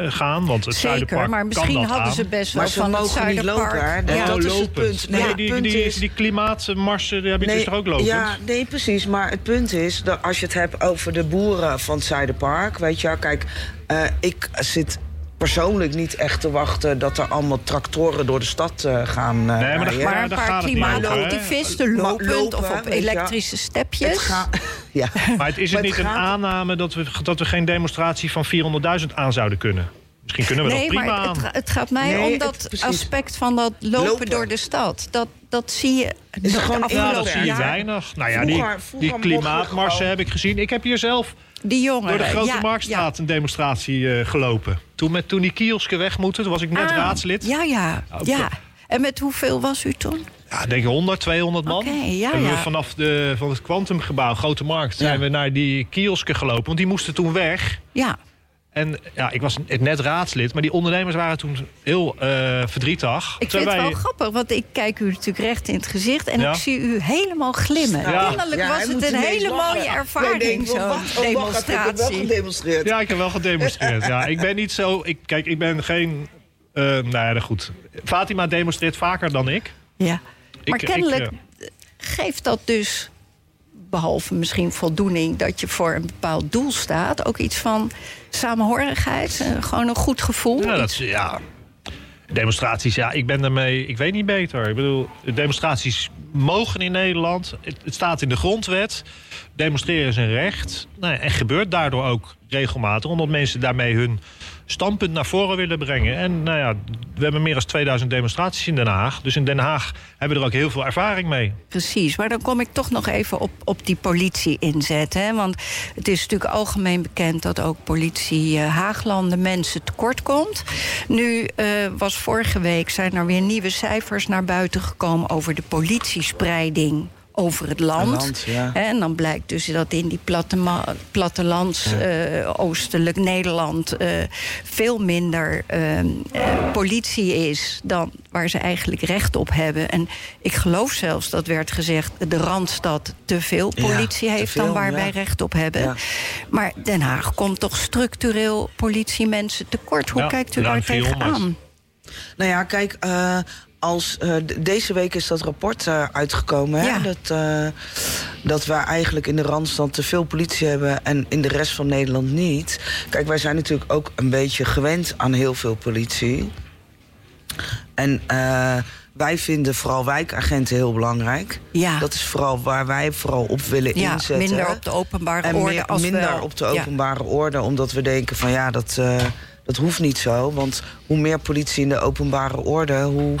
eh, gaan. Want het Zeker, Zuiderpark maar kan misschien dat hadden aan. ze best wel Maar ze van het Zuiderpark. lopen, hè? Dat- ja. dat is het punt. Nee, Nee, die, punt die, is- die klimaatmarsen die heb je dus toch ook lopend? Ja, nee, precies. Maar het punt is, dat als je het hebt over de boeren van het Zuiderpark... weet je wel, kijk, eh, ik zit persoonlijk niet echt te wachten... dat er allemaal tractoren door de stad eh, gaan eh, maar dat-. Maar een daar paar klimaatactivisten lopend lopen, of op elektrische stepjes. Het gaat... ja. Maar het is Maar het niet een aanname dat we, dat we geen demonstratie van 400.000 aan zouden kunnen? Misschien kunnen we Nee, dat prima maar aan. het, het gaat mij Nee, om dat aspect van dat lopen, Lopen. door de stad. Dat, dat zie je Is de gewoon afgelopen Ja, dat zie je jaar. weinig. Nou ja, die, die klimaatmarsen heb ik gezien. Ik heb hier zelf Die jongeren. door de Grote ja, Marktstraat een demonstratie eh, gelopen. Toen, met, toen die kiosken weg moeten, toen was ik net Ah, raadslid. Ja, ja, Ook ja. En met hoeveel was u toen? Ja, ik denk 100, 200 man. Ja, Hebben we ja. vanaf de, van het Quantumgebouw, Grote Markt, zijn Ja. we naar die kiosken gelopen. Want die moesten toen weg. Ja. En ja, ik was net raadslid, maar die ondernemers waren toen heel eh, verdrietig. Ik vind het wel grappig, want ik kijk u natuurlijk recht in het gezicht... en Ja. ik zie u helemaal glimmen. Ja. Kennelijk Ja, was het een hele mooie ervaring, zo'n wel demonstratie. gedemonstreerd. Ja, ik heb wel gedemonstreerd. ja, ik ben niet zo. Ik, kijk, ik ben geen. eh nou ja, goed. Fatima demonstreert vaker dan ik. Ja. Maar Ik- kennelijk ik, geeft dat dus, behalve misschien voldoening... dat je voor een bepaald doel staat... ook iets van samenhorigheid, eh, gewoon een goed gevoel. Ja, dat ja. Demonstraties, ja, ik ben daarmee. Ik weet niet beter. Ik bedoel, demonstraties mogen in Nederland. Het, staat in de grondwet. Demonstreren is een recht. Nou, en gebeurt daardoor ook regelmatig, omdat mensen daarmee hun standpunt naar voren willen brengen. En nou ja, we hebben meer dan 2000 demonstraties in Den Haag. Dus in Den Haag hebben we er ook heel veel ervaring mee. Precies, maar dan kom ik toch nog even op, op die politie inzetten. Hè? Want het is natuurlijk algemeen bekend dat ook politie eh, Haaglanden mensen tekort komt. Nu eh, was vorige week zijn er weer nieuwe cijfers naar buiten gekomen over de politiespreiding over het land. Het land, ja. En dan blijkt dus dat in die plattema- plattelands, eh, oostelijk Nederland... eh, veel minder eh, eh, politie is dan waar ze eigenlijk recht op hebben. En ik geloof zelfs, dat werd gezegd... de Randstad te veel politie heeft veel, dan waar ja. wij recht op hebben. Ja. Maar Den Haag komt toch structureel politiemensen tekort. Hoe Ja, kijkt u daar 400. tegenaan? Nou ja, kijk, eh, als, eh, deze week is dat rapport eh, uitgekomen. Hè? Dat, eh, dat wij eigenlijk in de Randstad te veel politie hebben en in de rest van Nederland niet. Kijk, wij zijn natuurlijk ook een beetje gewend aan heel veel politie. En wij vinden vooral wijkagenten heel belangrijk. Ja. Dat is vooral waar wij vooral op willen Ja, inzetten. minder op de openbare En orde meer- als minder op de Ja. openbare orde, omdat we denken van ja, dat, dat hoeft niet zo. Want hoe meer politie in de openbare orde, hoe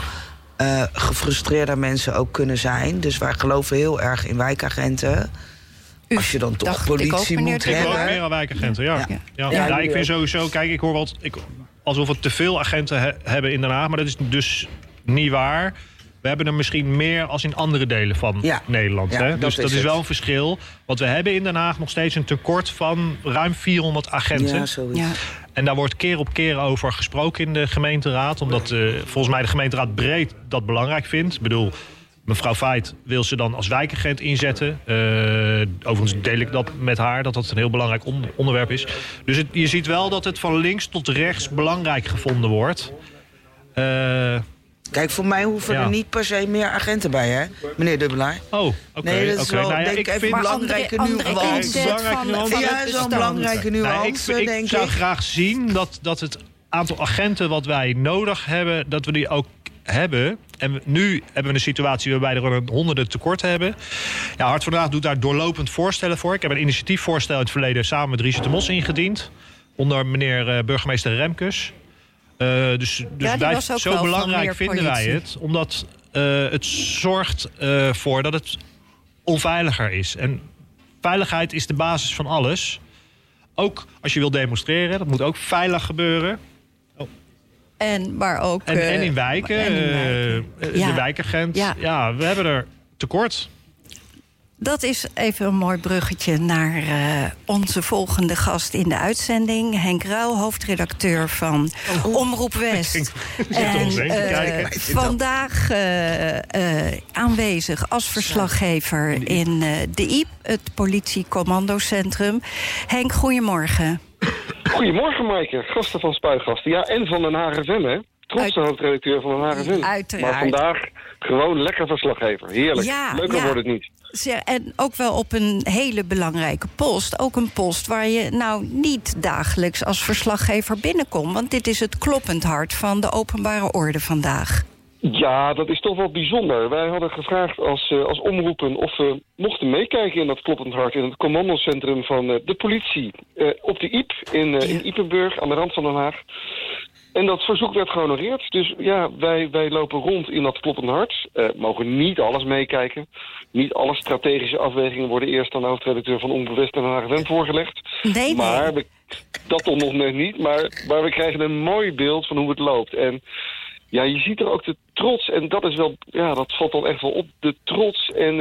eh, gefrustreerder mensen ook kunnen zijn. Dus wij geloven heel erg in wijkagenten. U Als je dan toch ook, politie moet de Ik ook hebben. meer aan wijkagenten, ja. Ja. ja. Ja. ja. Ja, ik vind sowieso, kijk, ik hoor wat. Ik, alsof we te veel agenten he- hebben in Den Haag, maar dat is dus niet waar. We hebben er misschien meer als in andere delen van Ja. Nederland. Ja, hè? dat Dus dat is is, het. wel een verschil. Want we hebben in Den Haag nog steeds een tekort van ruim 400 agenten. Ja. En daar wordt keer op keer over gesproken in de gemeenteraad. Omdat eh, volgens mij de gemeenteraad breed dat belangrijk vindt. Ik bedoel, mevrouw Feit wil ze dan als wijkagent inzetten. Eh, overigens deel ik dat met haar, dat dat een heel belangrijk on- onderwerp is. Dus het- je ziet wel dat het van links tot rechts belangrijk gevonden wordt. Eh, Kijk, voor mij hoeven Ja. er niet per se meer agenten bij, hè, meneer Dubbelaar? Oh, oké. Nee, dat is oké. wel, Nou ja, denk ik, ik even vind... een belangrijke andere nuance. Belangrijke Ja, het zo'n belangrijke Nee, ik, nuance, ik denk zou ik. graag zien dat, dat het aantal agenten wat wij nodig hebben, dat we die ook hebben. En nu hebben we een situatie waarbij er een honderden tekort hebben. Ja, Hart van Daag doet daar doorlopend voorstellen voor. Ik heb een initiatiefvoorstel in het verleden samen met Richard de Mos ingediend. Onder meneer eh, burgemeester Remkes. Eh, dus dus wij, zo belangrijk vinden wij het. Omdat eh, het zorgt eh, voor dat het onveiliger is. En veiligheid is de basis van alles. Ook als je wil demonstreren, dat moet ook veilig gebeuren. En, maar ook... En, eh, en in wijken, en in wijken. eh, eh, Ja. de wijkagent. Ja. Ja. we hebben er tekort. Dat is even een mooi bruggetje naar eh, onze volgende gast in de uitzending. Henk Ruil, hoofdredacteur van Omroep West. Ik En kijken. vandaag eh, eh, aanwezig als verslaggever in eh, de IEP, het politiecommandocentrum. Henk, goedemorgen. Goedemorgen, Maaike. Gasten van Spuigasten. Ja, en van Den Haag FM, hè? Trotse Uit- hoofdredacteur van. Uiteraard. Maar vandaag gewoon lekker verslaggever. Heerlijk. Ja, Leuker ja. wordt het niet. En ook wel op een hele belangrijke post. Ook een post waar je nou niet dagelijks als verslaggever binnenkomt. Want dit is het kloppend hart van de openbare orde vandaag. Ja, dat is toch wel bijzonder. Wij hadden gevraagd als, eh, als omroepen of we mochten meekijken in dat kloppend hart... in het commandocentrum van eh, de politie eh, op de IEP in, in Ipenburg aan de rand van Den Haag. En dat verzoek werd gehonoreerd. Dus ja, wij, wij lopen rond in dat kloppend hart. Eh, mogen niet alles meekijken. Niet alle strategische afwegingen worden eerst aan de hoofdredacteur van Omroep West en Haag voorgelegd. Nee. Maar we, dat toch nog net niet. Maar, maar we krijgen een mooi beeld van hoe het loopt. En ja, je ziet er ook de trots. En dat is wel, ja, dat valt dan echt wel op. De trots en,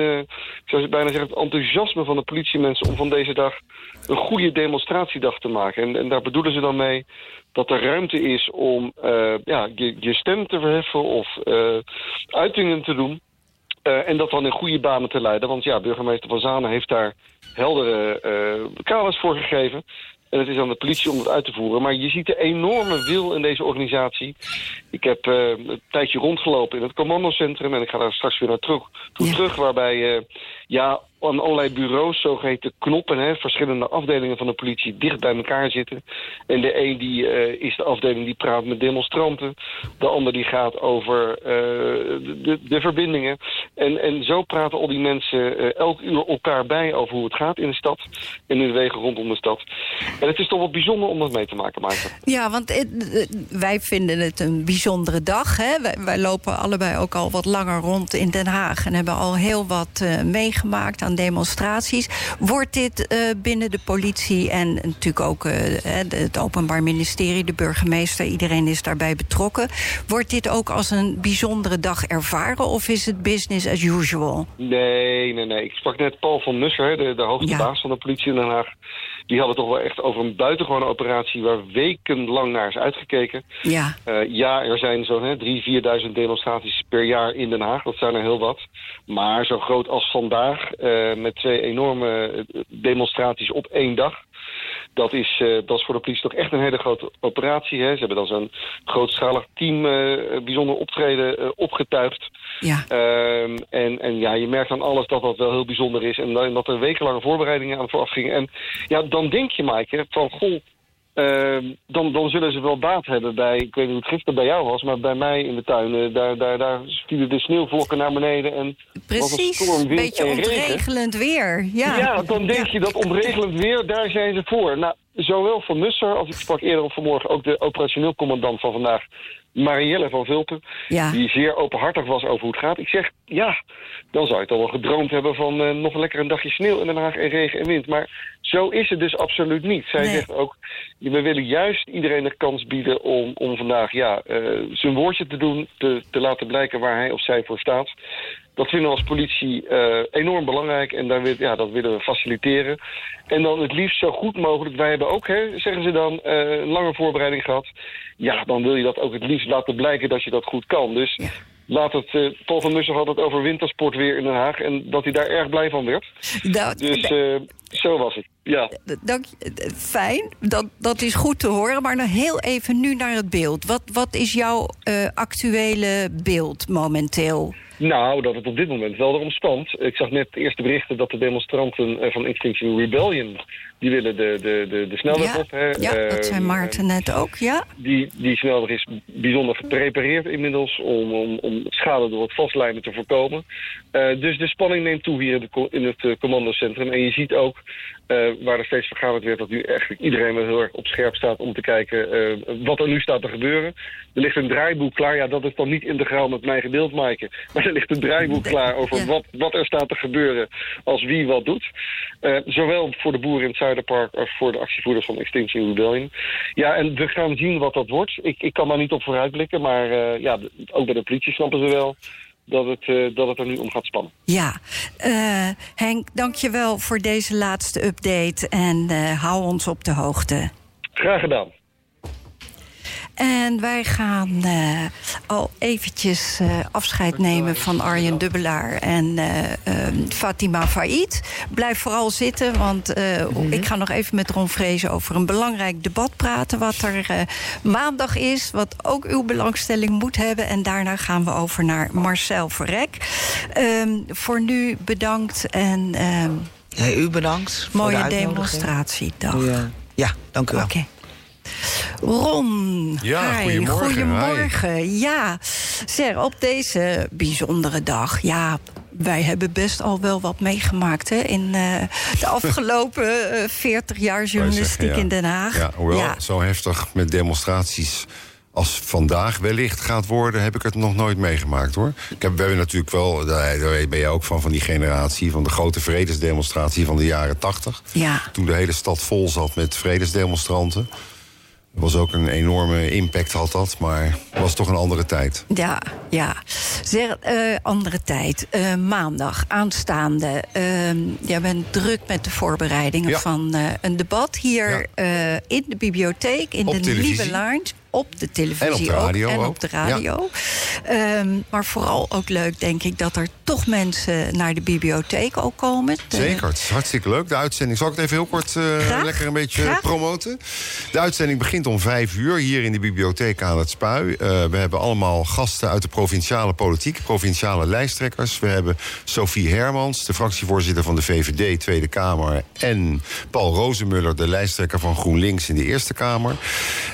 ik zou bijna zeggen, het enthousiasme van de politiemensen om van deze dag een goede demonstratiedag te maken. En, en daar bedoelen ze dan mee dat er ruimte is om eh, ja, je, je stem te verheffen of eh, uitingen te doen. Eh, en dat dan in goede banen te leiden. Want ja, burgemeester Van Zanen heeft daar heldere kaders voor gegeven. En het is aan de politie om dat uit te voeren. Maar je ziet de enorme wil in deze organisatie. Ik heb een tijdje rondgelopen in het commandocentrum. En ik ga daar straks weer naar terug, toe Ja. terug. Waarbij ja, aan allerlei bureaus, zogeheten knoppen... Hè, verschillende afdelingen van de politie dicht bij elkaar zitten. En de een die, eh, is de afdeling die praat met demonstranten. De ander die gaat over eh, de, de, verbindingen. En, en zo praten al die mensen eh, elk uur elkaar bij over hoe het gaat in de stad. En in de wegen rondom de stad. En het is toch wel bijzonder om dat mee te maken, Maarten. Ja, want wij vinden het een bijzondere dag. Hè? Wij, wij lopen allebei ook al wat langer rond in Den Haag... en hebben al heel wat meegemaakt aan demonstraties. Wordt dit eh, binnen de politie en natuurlijk ook eh, het Openbaar Ministerie... de burgemeester, iedereen is daarbij betrokken... wordt dit ook als een bijzondere dag ervaren... of is het business as usual? Nee, nee, nee. Ik sprak net Paul van Nusser, de, de hoogste Ja. baas van de politie in Den Haag. Die hadden toch wel echt over een buitengewone operatie... waar wekenlang naar is uitgekeken. Ja, Eh, ja, er zijn zo'n hè, 3.000, 4.000 demonstraties per jaar in Den Haag. Dat zijn er heel wat. Maar zo groot als vandaag, eh, met twee enorme eh, demonstraties op één dag... Dat is, dat is voor de politie toch echt een hele grote operatie. Hè. Ze hebben dan zo'n grootschalig team bijzonder optreden opgetuigd. Ja. Ehm, en, en ja, je merkt aan alles dat dat wel heel bijzonder is. En dat, dat er wekenlange voorbereidingen aan vooraf gingen. En ja, dan denk je, Maaike, van goh, ehm, dan, dan zullen ze wel baat hebben bij, ik weet niet hoe het gisteren bij jou was, maar bij mij in de tuin, eh, daar, daar, daar vielen de sneeuwvlokken naar beneden. En Precies, storm, een beetje ontregelend weer. Ja, Ja, dan denk je dat ontregelend weer, daar zijn ze voor. Nou, zowel Van Nusser als ik sprak eerder op vanmorgen ook de operationeel commandant van vandaag, Marielle van Vulpen, Ja. die zeer openhartig was over hoe het gaat. Ik zeg, ja, dan zou je toch wel gedroomd hebben van eh, nog lekker een dagje sneeuw in Den Haag en regen en wind. Maar zo is het dus absoluut niet. Zij Nee. zegt ook, we willen juist iedereen de kans bieden om, om vandaag ja, eh, zijn woordje te doen, te, te laten blijken waar hij of zij voor staat. Dat vinden we als politie eh, enorm belangrijk en daar wil, ja, dat willen we faciliteren. En dan het liefst zo goed mogelijk. Wij hebben ook, hè, zeggen ze dan, eh, een lange voorbereiding gehad. Ja, dan wil je dat ook het liefst laten blijken dat je dat goed kan. Dus Ja. laat het, eh, Paul van Mussen had het over wintersport weer in Den Haag. En dat hij daar erg blij van werd. Nou, Dus zo was het. Ja. Dank, fijn, dat, dat is goed te horen. Maar nog heel even nu naar het beeld. Wat, wat is jouw uh, actuele beeld momenteel? Nou, dat het op dit moment wel erom spant. Ik zag net de eerste berichten dat de demonstranten van Extinction Rebellion... die willen de, de, de, de snelweg ja, op. Hè. Ja, dat zijn Maarten net ook, ja. Die, die snelweg is bijzonder geprepareerd inmiddels... om, om, om schade door het vastlijnen te voorkomen. Uh, dus de spanning neemt toe hier in, het commandocentrum. En je ziet ook uh, waar er steeds vergaderd werd... dat nu eigenlijk iedereen wel heel erg op scherp staat om te kijken wat er nu staat te gebeuren. Er ligt een draaiboek klaar. Ja, dat is dan niet integraal met mijn gedeeld, Maaike. Maar er ligt een draaiboek klaar over ja. wat, wat er staat te gebeuren als wie wat doet. zowel voor de boeren in het Zuiderpark als voor de actievoerders van Extinction Rebellion. Ja, en we gaan zien wat dat wordt. Ik, ik kan daar niet op vooruitblikken, maar ja, ook bij de politie snappen ze wel dat het, uh, dat het er nu om gaat spannen. Ja, uh, Henk, dank je wel voor deze laatste update en uh, hou ons op de hoogte. Graag gedaan. En wij gaan uh, al eventjes uh, afscheid nemen van Arjen Dubbelaar en uh, Fatima Faid. Blijf vooral zitten, want mm-hmm. ik ga nog even met Ron Vrezen over een belangrijk debat praten. Wat er maandag is, wat ook uw belangstelling moet hebben. En daarna gaan we over naar Marcel Verrek. Um, voor nu bedankt en. Hey, u bedankt. Mooie demonstratiedag. Ja. ja, dank u wel. Oké. Okay. Ron, ja, hi, goedemorgen. goedemorgen. Hi. Ja, zeg, op deze bijzondere dag... ja, wij hebben best al wel wat meegemaakt hè, in uh, de afgelopen uh, 40 jaar journalistiek zeggen, ja. in Den Haag. Ja, hoewel ja. zo heftig met demonstraties als vandaag wellicht gaat worden, heb ik het nog nooit meegemaakt hoor. Ik heb, we hebben natuurlijk wel, daar ben je ook van, van die generatie, van de grote vredesdemonstratie van de jaren 80. Ja. Toen de hele stad vol zat met vredesdemonstranten. Dat was ook een enorme impact had dat, maar het was toch een andere tijd. Ja, ja. Zeg, uh, andere tijd. Uh, maandag, aanstaande. Uh, jij bent druk met de voorbereidingen Ja. van uh, een debat hier in de bibliotheek, in Op de televisie. Lieve Lounge. Op de televisie En op de radio ook. En ook. op de radio. Ehm, maar vooral ook leuk, denk ik, dat er toch mensen naar de bibliotheek ook komen. De- Zeker, het is hartstikke leuk. De uitzending, zal ik het even heel kort eh, lekker een beetje Graag. promoten? De uitzending begint om vijf uur hier in de bibliotheek aan het Spui. Eh, we hebben allemaal gasten uit de provinciale politiek, provinciale lijsttrekkers. We hebben Sophie Hermans, de fractievoorzitter van de VVD, Tweede Kamer. En Paul Rozemuller, de lijsttrekker van GroenLinks in de Eerste Kamer.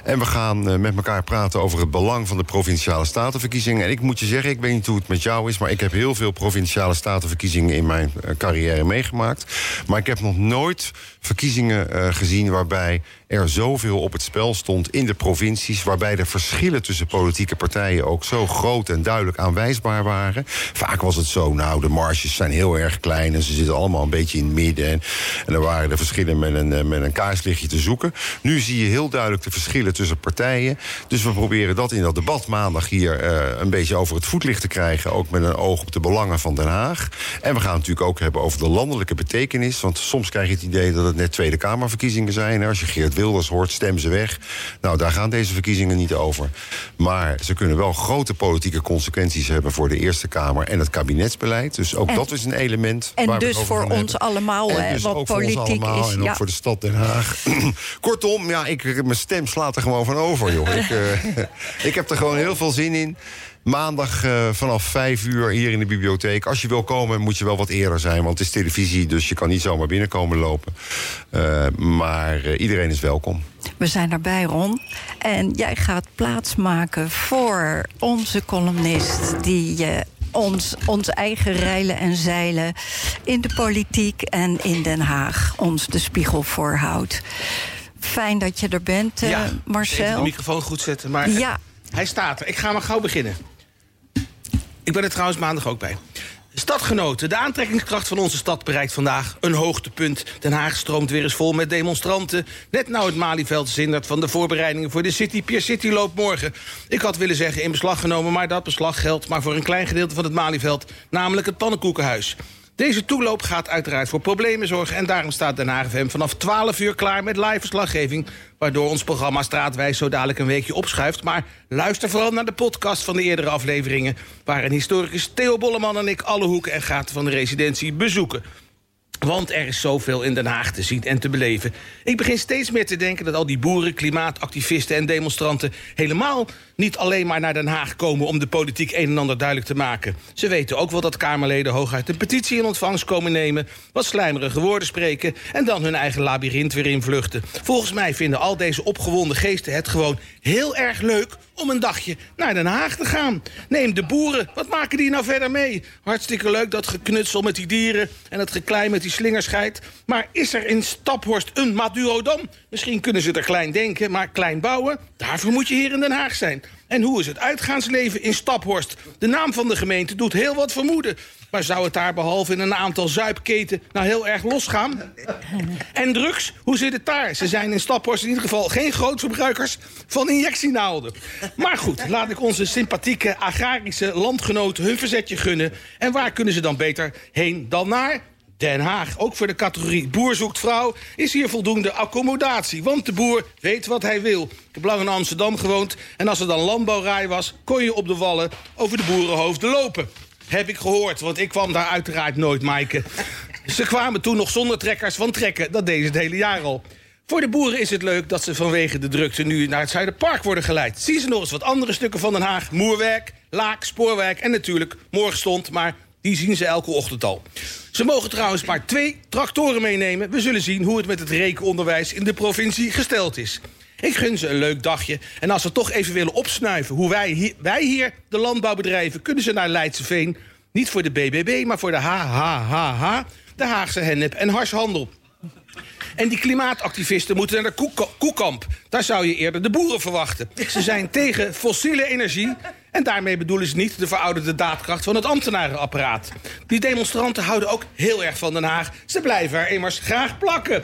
En we gaan eh, met elkaar praten over het belang van de provinciale statenverkiezingen. En ik moet je zeggen, ik weet niet hoe het met jou is, maar ik heb heel veel provinciale statenverkiezingen in mijn eh, carrière meegemaakt. Maar ik heb nog nooit verkiezingen eh, gezien waarbij er zoveel op het spel stond in de provincies, waarbij de verschillen tussen politieke partijen ook zo groot en duidelijk aanwijsbaar waren. Vaak was het zo, nou, de marges zijn heel erg klein en ze zitten allemaal een beetje in het midden. En, en dan waren de verschillen met een, eh, met een kaarslichtje te zoeken. Nu zie je heel duidelijk de verschillen tussen partijen. Dus we proberen dat in dat debat maandag hier eh, een beetje over het voetlicht te krijgen. Ook met een oog op de belangen van Den Haag. En we gaan het natuurlijk ook hebben over de landelijke betekenis. Want soms krijg je het idee dat het net Tweede Kamerverkiezingen zijn. Als je Geert Wilders hoort, stem ze weg. Nou, daar gaan deze verkiezingen niet over. Maar ze kunnen wel grote politieke consequenties hebben voor de Eerste Kamer en het kabinetsbeleid. Dus ook En- dat is een element. En waar we dus het over voor gaan ons hebben. allemaal, En dus wat ook voor ons allemaal is, En ook ja. voor de stad Den Haag. Kortom, ja, ik, mijn stem slaat er gewoon van over, joh. ik, eh, ik heb er gewoon heel veel zin in. Maandag eh, vanaf vijf uur hier in de bibliotheek. Als je wil komen, moet je wel wat eerder zijn. Want het is televisie, dus je kan niet zomaar binnenkomen lopen. Eh, maar eh, iedereen is welkom. We zijn erbij, Ron. En jij gaat plaatsmaken voor onze columnist... die eh, ons, ons eigen reilen en zeilen in de politiek en in Den Haag... ons de spiegel voorhoudt. Fijn dat je er bent, eh, ja, even de Marcel. microfoon goed zetten. Maar Ja. hij staat er. Ik ga maar gauw beginnen. Ik ben er trouwens maandag ook bij. Stadgenoten, de aantrekkingskracht van onze stad bereikt vandaag een hoogtepunt. Den Haag stroomt weer eens vol met demonstranten. Net nou het Malieveld zindert van de voorbereidingen voor de City Pier City loop morgen. Ik had willen zeggen in beslag genomen, maar dat beslag geldt maar voor een klein gedeelte van het Malieveld, namelijk het Pannenkoekenhuis. Deze toeloop gaat uiteraard voor problemen zorgen... en daarom staat Den Haag vanaf 12 uur klaar met live verslaggeving... waardoor ons programma Straatwijs zo dadelijk een weekje opschuift. Maar luister vooral naar de podcast van de eerdere afleveringen... waarin historicus Theo Bolleman en ik alle hoeken en gaten van de residentie bezoeken. Want er is zoveel in Den Haag te zien en te beleven. Ik begin steeds meer te denken dat al die boeren, klimaatactivisten en demonstranten... helemaal niet alleen maar naar Den Haag komen om de politiek een en ander duidelijk te maken. Ze weten ook wel dat Kamerleden hooguit een petitie in ontvangst komen nemen... wat slijmerige woorden spreken en dan hun eigen labyrint weer invluchten. Volgens mij vinden al deze opgewonden geesten het gewoon heel erg leuk om een dagje naar Den Haag te gaan. Neem de boeren, wat maken die nou verder mee? Hartstikke leuk dat geknutsel met die dieren en het geklei met die slingerscheid. Maar is er in Staphorst een Madurodam? Misschien kunnen ze er klein denken, maar klein bouwen? Daarvoor moet je hier in Den Haag zijn. En hoe is het uitgaansleven in Staphorst? De naam van de gemeente doet heel wat vermoeden. Maar zou het daar behalve in een aantal zuipketen nou heel erg losgaan? En drugs, hoe zit het daar? Ze zijn in Staphorst in ieder geval geen grootverbruikers van injectienaalden. Maar goed, laat ik onze sympathieke agrarische landgenoten hun verzetje gunnen. En waar kunnen ze dan beter heen dan naar Den Haag. Ook voor de categorie boer zoekt vrouw is hier voldoende accommodatie. Want de boer weet wat hij wil. Ik heb lang in Amsterdam gewoond en als er dan landbouwraai was... kon je op de wallen over de boerenhoofden lopen. Heb ik gehoord, want ik kwam daar uiteraard nooit, Maaike. Ze kwamen toen nog zonder trekkers, want trekken, dat deden ze het hele jaar al. Voor de boeren is het leuk dat ze vanwege de drukte nu naar het Zuiderpark worden geleid. Zien ze nog eens wat andere stukken van Den Haag. Moerwerk, Laak, Spoorwerk en natuurlijk Morgenstond, maar die zien ze elke ochtend al. Ze mogen trouwens maar twee tractoren meenemen. We zullen zien hoe het met het rekenonderwijs in de provincie gesteld is. Ik gun ze een leuk dagje. En als ze toch even willen opsnuiven hoe wij hier, wij hier de landbouw bedrijven... kunnen ze naar Leidseveen. Niet voor de BBB, maar voor de HHHH. De Haagse hennep en harshandel. En die klimaatactivisten moeten naar de koekamp. Daar zou je eerder de boeren verwachten. Ze zijn tegen fossiele energie. En daarmee bedoelen ze niet de verouderde daadkracht van het ambtenarenapparaat. Die demonstranten houden ook heel erg van Den Haag. Ze blijven er immers graag plakken.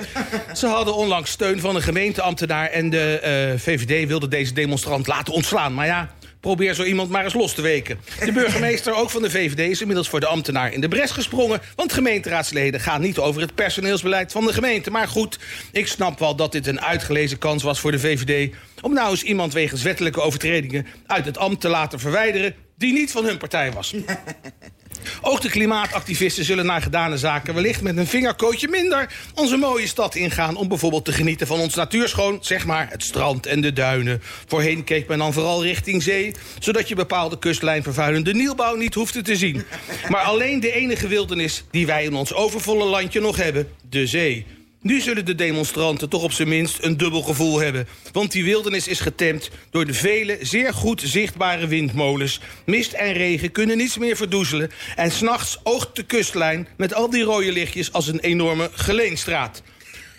Ze hadden onlangs steun van een gemeenteambtenaar... en de uh, VVD wilde deze demonstrant laten ontslaan. Maar ja, Probeer zo iemand maar eens los te weken. De burgemeester, ook van de VVD, is inmiddels voor de ambtenaar in de bres gesprongen. Want gemeenteraadsleden gaan niet over het personeelsbeleid van de gemeente. Maar goed, ik snap wel dat dit een uitgelezen kans was voor de VVD... om nou eens iemand wegens wettelijke overtredingen uit het ambt te laten verwijderen... die niet van hun partij was. Ook de klimaatactivisten zullen naar gedane zaken wellicht met een vingerkootje minder onze mooie stad ingaan om bijvoorbeeld te genieten van ons natuurschoon, zeg maar het strand en de duinen. Voorheen keek men dan vooral richting zee, zodat je bepaalde kustlijnvervuilende nieuwbouw niet hoefde te zien. Maar alleen de enige wildernis die wij in ons overvolle landje nog hebben, de zee. Nu zullen de demonstranten toch op zijn minst een dubbel gevoel hebben. Want die wildernis is getemd door de vele zeer goed zichtbare windmolens. Mist en regen kunnen niets meer verdoezelen. En s'nachts oogt de kustlijn met al die rode lichtjes als een enorme geleenstraat.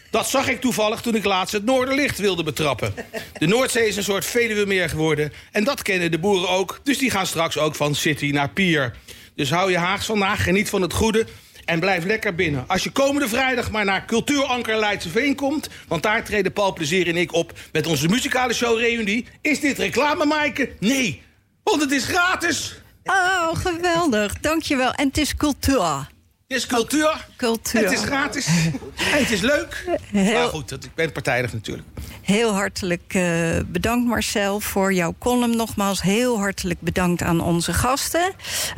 Dat zag ik toevallig toen ik laatst het Noorderlicht wilde betrappen. De Noordzee is een soort Veluwemeer geworden. En dat kennen de boeren ook. Dus die gaan straks ook van city naar pier. Dus hou je Haags vandaag, geniet van het goede... En blijf lekker binnen. Als je komende vrijdag maar naar Cultuuranker Leidseveen komt... want daar treden Paul Plezier en ik op met onze muzikale show Reunie... is dit reclame, Maaike? Nee, want het is gratis. Oh, geweldig. Dankjewel. En het is cultuur. Het is cultuur. Cultuur. Het is gratis. het is leuk. Heel... Maar goed, ik ben partijdig natuurlijk. Heel hartelijk uh, bedankt Marcel voor jouw column. Nogmaals heel hartelijk bedankt aan onze gasten.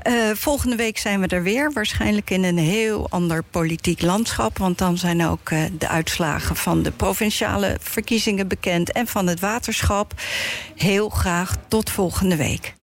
Uh, volgende week zijn we er weer. Waarschijnlijk in een heel ander politiek landschap. Want dan zijn ook uh, de uitslagen van de provinciale verkiezingen bekend. En van het waterschap. Heel graag tot volgende week.